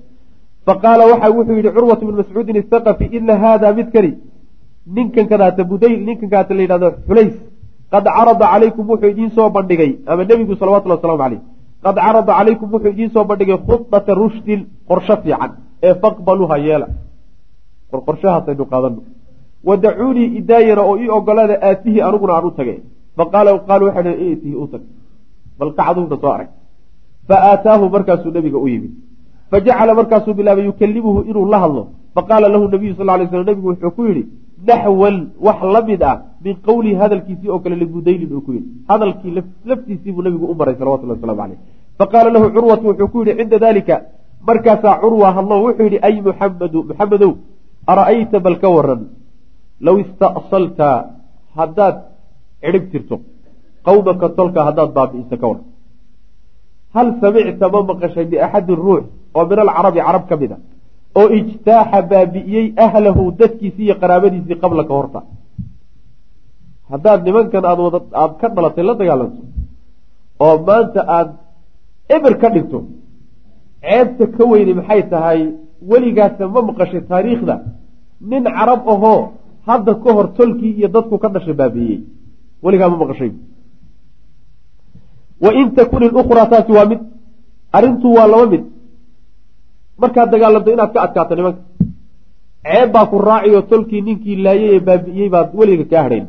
faqaala waxa wuxuu yidhi curwatu bnu mascuudin isaqafi ina haada midkani ninkan kadaata budayl ninkan kadaata la yidhahdo xulays qad carada calaykum wuxuu idiin soo bandhigay ama nebigu salawatullah waslamu caleyh qad carada calaykum wuxuu idiin soo bandhigay khudata rushdin qorsho fiican ee faqbaluuha yeela. Qorshahaasaynu qaadano wadacuunii idaayana oo ii ogolaada aatihi aniguna aan u tage faqaala qaalu waxay dh itihi u tag bal kacduuna soo arag fa aataahu markaasuu nabiga u yimid fajacala markaasuu bilaabay yukalimuhu inuu la hadlo faqaala lahu nabiyu sal lay slam nabigu wuxuu ku yidhi naxwan wax la mid ah min qowlihi hadalkiisii oo kale libudaylin uu ku yidhi hadalkii laftiisii buu nabigu u maray salawatullah waslamu caleyh faqaala lahu curwatu wuxuu ku yidhi cinda dalika markaasaa curwa hadlo wuxuu yidhi ay muxamadu muxamedow ara'ayta bal ka waran low ista'salta haddaad cidhib tirto qawmaka tolka haddaad baabi'isa ka waran hal samicta ma maqashay biaxadin ruux oo min alcarabi carab ka mid a oo ijtaaxa baabi'iyey ahlahu dadkiisii iyo qaraabadiisii qabla ka horta haddaad nimankan aad wada aada ka dhalatay la dagaalanto oo maanta aada eber ka dhigto ceebta ka weyni maxay tahay weligaasa ma maqashay taariikhda nin carab ahoo hadda ka hor tolkii iyo dadku ka dhashay baabi'iyey weligaa ma maqashay. Wain takun ilukhraa taasi waa mid. Arrintu waa laba mid. Markaad dagaalanto inaad ka adkaato nimanka. Ceeb baa ku raaciyo tolkii ninkii laayay ee baabi'iyey baad weliga kaa hadhayn.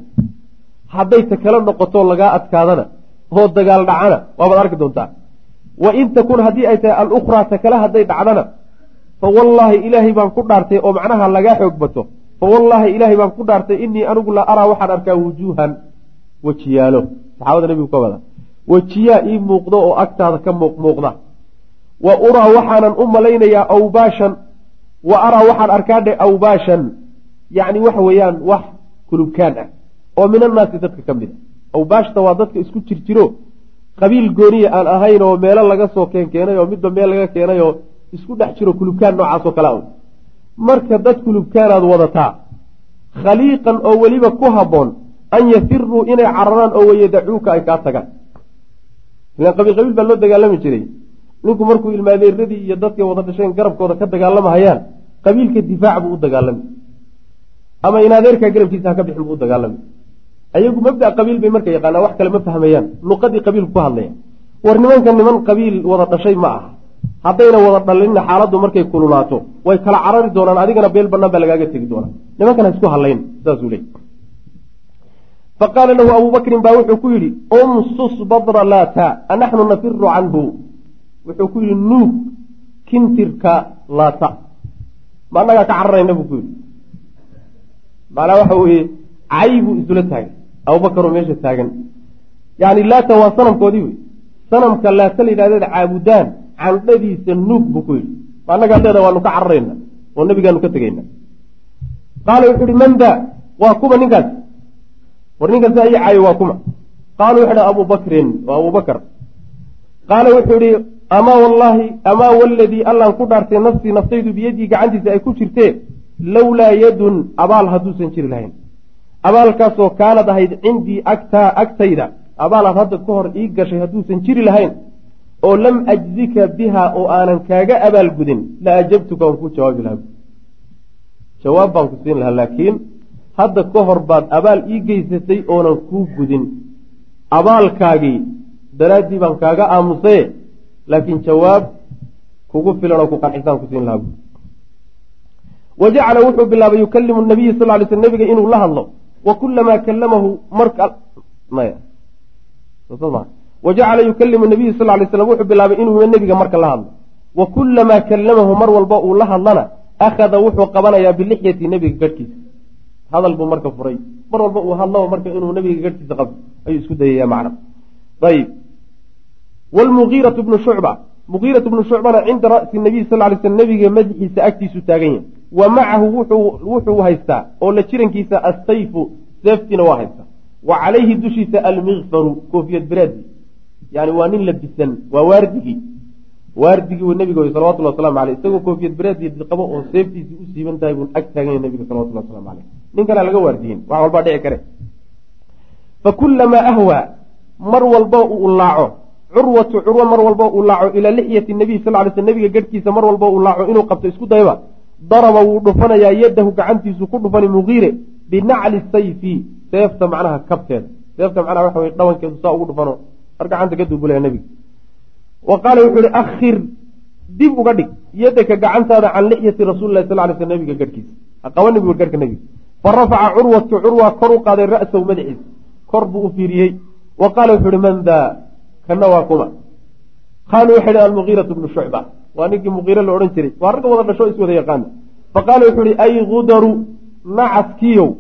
Hadday ta kala noqoto lagaa adkaadana oo dagaal dhacana waabaad arki doontaa. Wa in takun haddii ay tahay alukhraa ta kale hadday dhacdana fa wallaahi ilaahay baan ku dhaartay oo macnaha lagaa xoog bato fa wallaahi ilaahay baan ku dhaartay inii anigu la araa waxaan arkaa wujuuhan. Wejiyaalo. Saxaabada nabigu ka wada wejiyaa ii muuqdo oo agtaada ka muuqmuuqda wa uraa waxaanan u malaynayaa awbaashan. Wa araa waxaan arkaa dhe awbaashan. Yacni waxa weeyaan wax kulubkaan ah oo min annaasi dadka ka mid a awbaashta waa dadka isku jirjiro qabiil gooniya aan ahayn oo meelo laga soo keenkeenay oo midba meel laga keenay oo isku dhex jiro kulubkaan noocaas oo kale a marka dad kulubkaanaad wadataa khaliiqan oo weliba ku habboon an yafiruu inay cararaan oo wayadacuuka ay kaa tagaan. Ilaan qabiil qabiil baa loo dagaalami jiray. Ninku markuu ilmaadeeradii iyo dadkay wada dhasheen garabkooda ka dagaalamahayaan qabiilka difaac buu u dagaalami. Ama in adeerkaa garabkiisa ha ka bixin buu u dagaalami. Ayagu mabda qabiil bay marka yaqaanaa wax kale ma fahmayaan. Luqadii qabiilku ku hadlaya. War nimanka niman qabiil wada dhashay ma aha haddayna wada dhalinna xaaladdu markay kululaato way kala carari doonaan adigana beel banaan baa lagaaga tegi doonaa. Nimankan ha isku hadlayn saasuu leey faqaala lahu abuu bakrin baa wuxuu ku yidhi umsus badra laata anaxnu nafiru canhu. Wuxuu ku yidhi nuug kintirka laata ma annagaa ka cararayna buu ku yidhi. Macnaa waxa weeye cay buu isula taagan abubakar oo meesha taagan. Yani laata waa sanamkoodii wey sanamka laata la yidhahdeed caabudaan candhadiisa nuug buu ku yidhi. Ma annagaa leeda waanu ka cararayna oo nabigaanu ka tegayna. Qaala wuxuu ihi man waa kuma ninkaas. War ninkaas ayi caayo waa kuma. Qaala wuxu ihi abu bakrin waa abu bakr qaala wuxuu ihi amaa wallaahi amaa waladii allaan ku dhaartay nafsii naftaydu biyadii gacantiisa ay ku jirtee lowlaa yadun abaal hadduusan jiri lahayn. Abaalkaasoo kaanad ahayd cindii agtaa agtayda abaalaad hadda ka hor ii gashay hadduusan jiri lahayn oo lam ajzika biha oo aanan kaaga abaalgudin la ajabtuka waan kuu jawaabi lahaa. Jawaab baan ku siin lahaa laakiin hadda ka hor baad abaal ii geysatay oonan kuu gudin. Abaalkaagii daraaddii baan kaaga aamusaye laakiin jawaab kugu filan oo ku qanxisaan ku siin lahaa. Wa jacala wuxuu bilaabay yukalimu nabiya sal lay sl nabiga inuu la hadlo wa kulamaa kalamahu marka wa jacala yukalimu nabiyu sal lay slam wuxuu bilaabay inuu nebiga marka la hadlo wa kulamaa kalamahu mar walba uu la hadlana akhada wuxuu qabanayaa bilixyati nebiga garhkiisa hadal buu marka furay mar walba uu hadlaba marka inuu nebiga garhkiisa qabto ayuu isku dayaya macna ayb wlmugiiratu bnu shucba mugiiratu bnu shucbana cinda ra'si nabiy sal lay sl nebiga madaxiisa agtiisu taagan yahay wa macahu wuxuu haystaa oo la jirankiisa assayfu seeftiina waa haystaa wa calayhi dushiisa almikfaru koofiyad biraadi yani waa nin labisan waa waardigii. Waardigii uu nebiga wey salawatulli waslamu aleyh isagoo koofiyad biraadi qabo oo seeftiisii u tahay buu ag taagan yahay nebiga salawatulli waslamu aleyh nin kalea laga waardiyin wax walbaa dhici kare. Fakulamaa ahwaa mar walba uu laaco. Curwatu curwo mar walbo uu laaco. Ilaa lixyati nabiy sal ly sl nabiga garhkiisa mar walbo uu laaco inuu qabto isku dayaba. Daraba wuu dhufanayaa yadahu gacantiisu ku dhufani mugiire binacli sayfi seefta macnaha kabteeda. Seefta macnaha waxa weye dhabankeedu saa ugu dhufano mar gacanta ka duubulaya nebiga. Wa qaala wuxuu ihi akhir dib uga dhig yadaka gacantaada can lixyati rasuuli lahi sal ly sl nabiga garhkiisa haqabani bu garhka nebiga. Fa rafaca curwatu curwa kor u qaaday ra'sahu madaxiisa kor buu u fiiriyey. Wa qaala wuxuu ihi man daa? Kana waa kuma. Qaaluu waxay ihi almugiiratu bnu shucba. Waa ninkii muqiire la odhan jiray. Waa ragga wada dhasho is wada yaqaana. Fa qaala wuxuu ihi ay gudaru nacaskiyow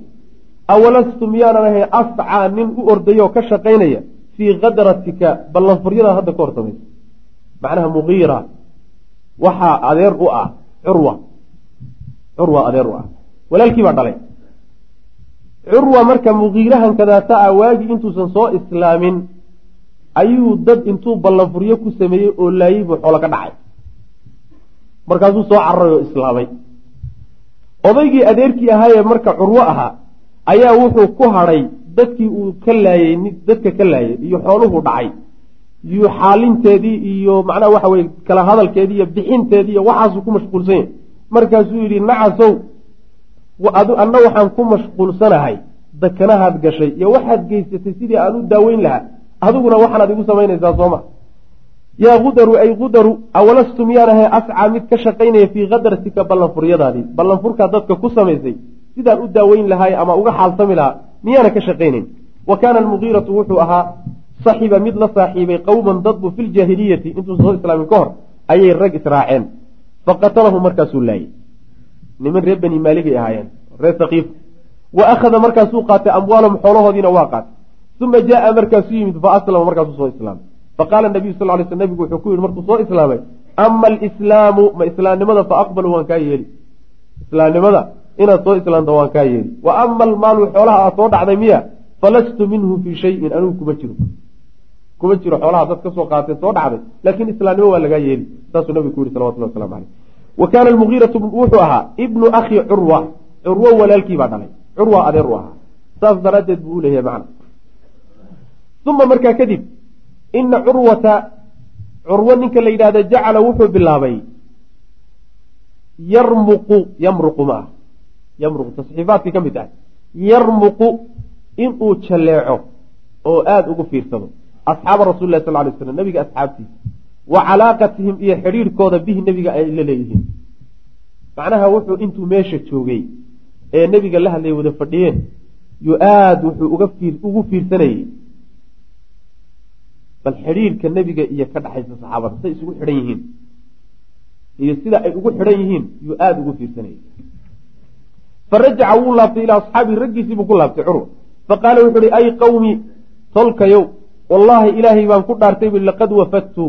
awalastu miyaanan ahay ascaa nin u ordayoo ka shaqaynaya fii kadratika ballanfuryada hadda ka horsamaysa macnaha mugiira waxaa adeer u ah curwa. Curwa adeer u ah. Walaalkii baa dhalay. Curwa marka mugiirahan kadaata ah waagii intuusan soo islaamin ayuu dad intuu ballanfuryo ku sameeyey oo laayey buu xoolo ka dhacay. Markaasuu soo cararay oo islaamay. Odaygii adeerkii ahaayee marka curwo ahaa ayaa wuxuu ku hadhay dadkii uu ka laayey dadka ka laayay iyo xooluhu dhacay. Iyo xaalinteedii iyo macnaha waxa weye kala hadalkeedii iyo bixinteedii iyo waxaasuu ku mashquulsan yahy markaasuu yidhi nacasow anna waxaan ku mashquulsanahay dakanahaad gashay iyo waxaad geysatay sidii aan u daaweyn lahaa. Adiguna waxaanaad igu samaynaysaa sooma yaa gudaru ay gudaru awalastu miyaan ahay ascaa mid ka shaqaynaya fii kadratika ballanfuryadaadii? Ballanfurkaa dadka ku samaysay sidaan u daaweyn lahaay ama uga xaalsami lahaa miyaana ka shaqaynayn wa kaana almugiiratu wuxuu ahaa saxiba mid la saaxiibay qowman dadbu fi ljaahiliyati intuusan soo islaamin ka hor ayay rag israaceen faqatalahu markaasuu laayey niman reer bani maaligay ahaayeen reer sakiif wa akhada markaasuu qaatay amwaalahum xoolahoodiina waa qaatay uma jaaa markaasuu yimid fa aslama markaasuu soo islaamay faqaala nabiyu sal ly sl nabigu wuxuu ku yihi markuu soo islaamay ama alislaamu ma islaamnimada fa aqbalu waan kaa yeeli islaamnimada inaad soo islaamta waan kaa yeeli wa ama almaalu xoolaha aad soo dhacday miya falastu minhu fii shayin anigu kuma jiro. Kuma jiro xoolaha dad ka soo qaatee soo dhacday laakiin islaamnimo waa lagaa yeeli saasuu nabigu ku yihi salawatullah waslamu caleyh wa kaana almugiiratu wuxuu ahaa ibnu akhi curwa curwo walaalkii baa dhalay curwa adeer u ahaa. Saas daraaddeed buu u leeyahay macna. Uma markaa kadib ina curwata curwo ninka la yidhahda jacala wuxuu bilaabay yarmuqu yamruqu ma ah yamruqu tasxiifaadkii ka mid ah. Yarmuqu inuu jalleeco oo aada ugu fiirsado. Asxaaba rasuli lah sal lay slam nabiga asxaabtiisa wa calaaqatihim iyo xidhiirhkooda bihi nebiga ay la leeyihiin. Macnaha wuxuu intuu meesha joogay ee nebiga la hadlaya wada fadhiyeen yo aada wuxuu ugu fiirsanayey bal xidhiirka nebiga iyo ka dhexaysa saxaabada say isugu xidhan yihiin. Iyo sida ay ugu xidhan yihiin yuu aada ugu fiirsanayay fa rajaca wuu laabtay ilaa raggiisii buu ku laabtay curwa fa qaala wuxu uhi ay qawmi tolkayow wallaahi ilaahay baan ku dhaartay bu laqad wafadtu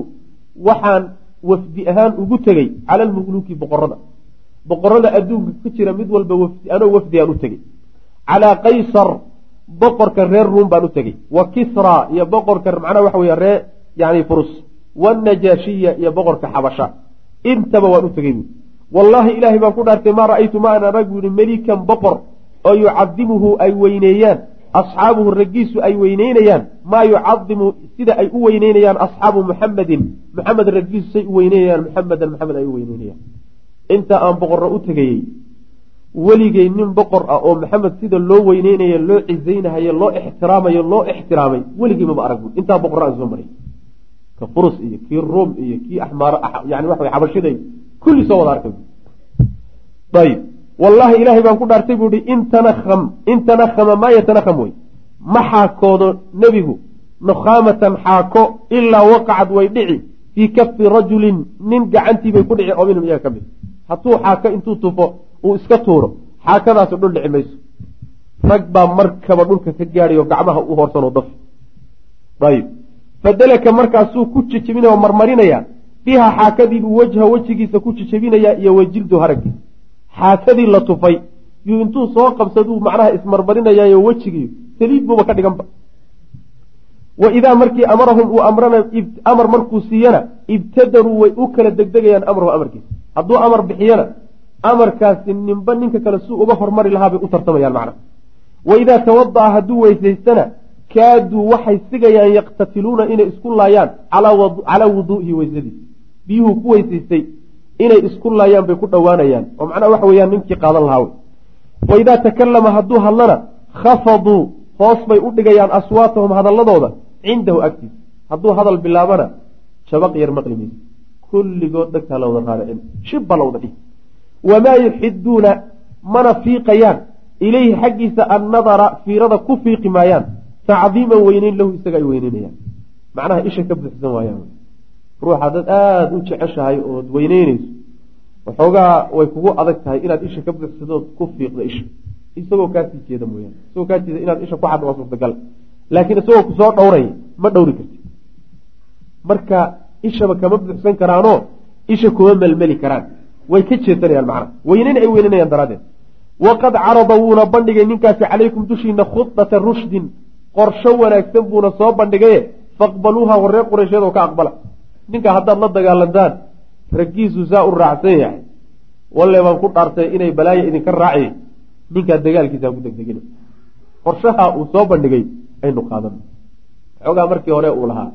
waxaan wafdi ahaan ugu tegey cala almuluuki boqorada boqorada adduunka ku jira mid walba wafdi anoo wafdigaan u tegey calaa qaysar boqorka reer ruum baan u tegey wa kisra iyo boqorka macnaha waxa wey ree yani furus wanajaashiya iyo boqorka xabasha intaba waan u tegey bu wallaahi ilaahay baan ku dhaartay maa ra'aytu ma an arag buuhi melikan boqor oo yucadimuhu ay weyneeyaan asxaabuhu raggiisu ay weyneynayaan maa yucadimu sida ay u weyneynayaan asxaabu muxamedin muxamed raggiisu say u weyneynayaan muxamedan maxamed ay u weyneynayaan. Inta aan boqorro u tegayey weligay nin boqor ah oo maxamed sida loo weyneynayo loo cizaynahayo loo ixtiraamayo loo ixtiraamay weligay maba arag bu intaa boqorro aan soo maray. Ka furus iyo kii ruum iyo kii axmaar yani waxa xabashiday kulli soo wada arkay. Ayb wallaahi ilaahay baan ku dhaartay buu ihi in tanaham in tanahama maa yatanaham wey ma xaakoodo nebigu nukhaamatan xaako ilaa waqacad way dhici fii kafi rajulin nin gacantii bay ku dhici oo minhum iyaga ka mid. Hadduu xaako intuu tufo uu iska tuuro. Xaakadaasu dhul dhici mayso. Rag baa markaba dhulka ka gaadhayo gacmaha u hoorsanoo daf ayb fadalaka markaasuu ku jejebinaya oo marmarinaya biha xaakadiibuu wejha wejigiisa ku jejebinayaa iyo wajildu haraggiisa xaakadii la tufay yuu intuu soo qabsaduu macnaha ismarmarinayaayo wejigii saliid buuba ka dhiganba. Wa idaa markii amarahum uu amrana amar markuu siiyana ibtadaruu way u kala degdegayaan amrahu amarkiisa. Hadduu amar bixiyana amarkaasi ninba ninka kale suu uga hormari lahaa bay u tartamayaan macna wa idaa tawada'a hadduu weysaystana kaaduu waxay sigayaan yaqtatiluuna inay isku laayaan calaa wuduu'ihi weysadiis biyuhu ku weysaystay inay isku laayaan bay ku dhowaanayaan. Oo macnaha waxa weeyaan ninkii qaadan lahaa wey. Wa idaa takallama hadduu hadlana khafaduu hoos bay u dhigayaan aswaatahum hadalladooda cindahu agtiisa. Hadduu hadal bilaabana shabaq yar maqli maysa kulligood dhagtaa la wada raaricin shibba la wada dhihi wamaa yuxiduuna mana fiiqayaan. Ilayhi xaggiisa annadara fiirada ku fiiqi maayaan. Tacdiiman weyneyn lahu isaga ay weyneynayaan. Macnaha isha ka buuxsan waayaan ruuxa dad aada u jeceshahay ood weyneyneyso waxoogaa way kugu adag tahay inaad isha ka buuxsadood ku fiiqda isha. Isagoo kaasii jeeda mooyaane isagoo kaa jeeda inaad isha ku xadho waa suurtagal. Laakiin isagoo ku soo dhowraya ma dhowri karti marka ishaba kama buuxsan karaanoo isha kuma melmeli karaan. Way ka jeesanayaan macnaha weyneyn ay weynenayaan daraaddeed. Waqad carada wuuna bandhigay ninkaasi calaykum dushiina khudata rushdin. Qorsho wanaagsan buuna soo bandhigaye faqbaluuha warreer qureysheed oo ka aqbala ninka haddaad la dagaalantaan raggiisu saa u raacsan yahay. Walle baan ku dhaartay inay balaayo idinka raaciy ninkaa dagaalkiisa ku degdegina qorshaha uu soo bandhigay aynu qaadano xoogaa markii hore uu lahaa.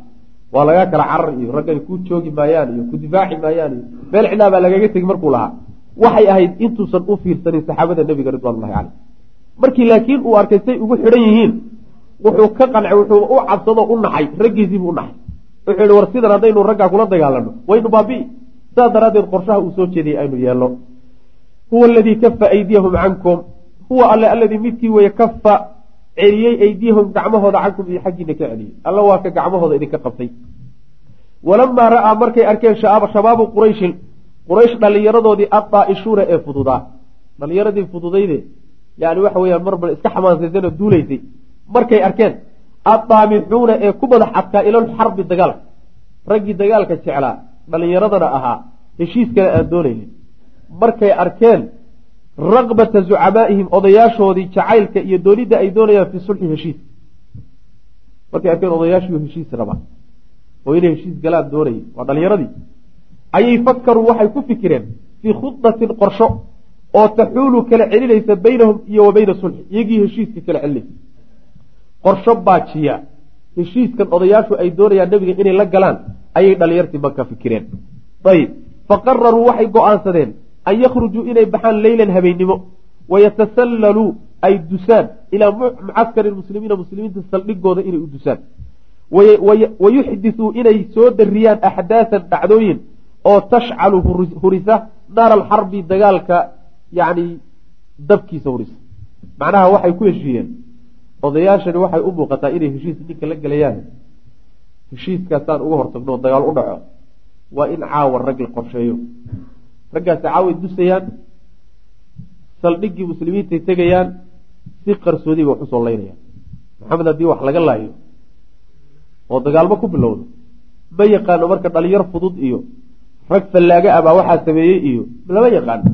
Waa lagaa kala carar iyo raggani ku joogi maayaan iyo ku difaaci maayaan iyo meel cidlaa baa lagaga tegi markuu lahaa. Waxay ahayd intuusan u fiirsanin saxaabada nebiga ridwanullahi caleyh markii laakiin uu arkay say ugu xidhan yihiin wuxuu ka qancay wuxuu u cabsadoo u naxay raggiisiibuu u naxay wuxuu yihi war sidan haddaynu raggaa kula dagaalano waynu baabi'i saas daraaddeed qorshaha uu soo jeediyey aynu yeelno. Huwa aladii kafa aydiyahum cankum huwa alle alladii midkii weeye kafa celiyey aydiyahum gacmahooda cankum iyo xaggiina ka celiyey. Alla waa ka gacmahooda idinka qabtay. Walamaa ra'aa markay arkeen shabaabu qurayshin quraysh dhallinyaradoodii addaaishuuna ee fududaa. Dhallinyaradii fududayde yani waxa weyaan marba iska xamaansaysanoo duulaysay. Markay arkeen addaamixuuna ee ku madax adkaa ilalxarbi dagaalka raggii dagaalka jeclaa dhallinyaradana ahaa heshiiskana aan doonaynin. Markay arkeen raqbata zucamaa'ihim odayaashoodii jacaylka iyo doonidda ay doonayaan fii sulxi heshiis. Markay arkeen odayaashii heshiis rabaa oo inay heshiis galaan doonayay waa dhallinyaradii. Ayay fakaruu waxay ku fikireen fii khudatin qorsho oo taxuulu kala celinaysa baynahum iyo wa bayna sulxi iyagii heshiiska kala celinaysa qorsho baajiya. Heshiiskan odayaashu ay doonayaan nebiga inay la galaan ayay dhalinyartii maka fikireen. Ayib. Faqararuu waxay go'aansadeen an yakhrujuu inay baxaan leylan habeennimo wayatasallaluu ay dusaan ilaa mucaskari muslimiina muslimiinta saldhigooda inay u dusaan. Wayuxdisuu inay soo dariyaan axdaasan dhacdooyin oo tashcalu hurisa naara alxarbi dagaalka yani dabkiisa hurisa. Macnaha waxay ku heshiiyeen odayaashani waxay u muuqataa inay heshiis ninka la gelayaan. Heshiiskaasaan uga hortagno dagaal u dhaco. Waa in caawa rag la qorsheeyo. Raggaasi caaway dusayaan saldhiggii muslimiintay tegayaan si qarsoodiba wax u soo laynayaan. Maxamed haddii wax laga laayo oo dagaalmo ku bilowdo ma yaqaano marka dhalinyar fudud iyo rag fallaaga ah baa waxaa sameeyey iyo lama yaqaano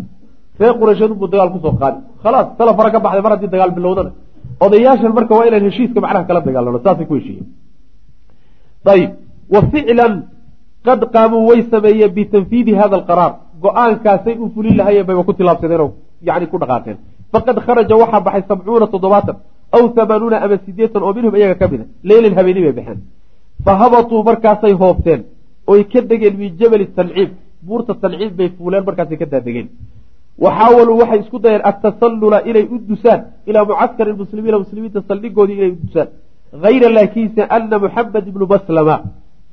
reer quraysheed buu dagaal ku soo qaadi. Khalaas tala fara ka baxday mar haddii dagaal bilowdana odayaashan marka waa inaan heshiiska macnaha kala dagaalano saasay ku heshiiyeen. Ayib wa ficlan qad qaamuu way sameeyeen bitanfiidi hada alqaraar. Go'aankaasay u fulin lahayeen bayba ku tilaabsadeenoo yani ku dhaqaaqeen. Faqad kharaja waxaa baxay sabcuuna toddobaatan aw hamaanuuna ama sideetan oo minhum iyaga ka mida leylan habeeni bay baxeen. Fa habatuu markaasay hoobteen. Oy ka degeen min jabali tanciib buurta tanciib bay fuuleen markaasay ka daadegeen waxaawaluu waxay isku dayeen atasallula inay u dusaan ilaa mucaskari muslimiina muslimiinta saldhigoodii inay u dusaan. Hayra laakiinse ana muxamed ibnu maslama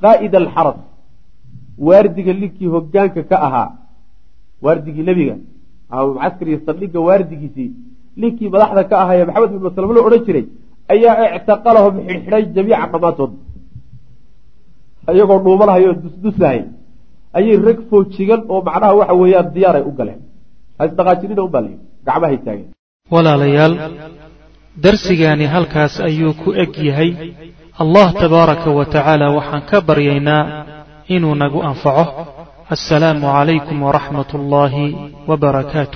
qaa'ida alxaras waardiga ninkii hogaanka ka ahaa waardigii nebiga ama mucaskar iyo saldhiga waardigiisii ninkii madaxda ka ahaye maxamed ibnu maslama la odhan jiray ayaa ictaqalahum xidhxidhay jamiican dhammaantood. Iyagoo dhuumanhayo dusdusahay ayay rag foojigan oo macnaha waxa weeyaan diyaaray u galeen hasdhaqaajinina unbaa layi gacmahay taageen. Walaalayaal darsigaani halkaas ayuu ku eg yahay. Allah tabaaraka wa tacaala waxaan ka baryaynaa inuu nagu anfaco. Assalaamu calaykum waraxmat ullaahi wbarakaatu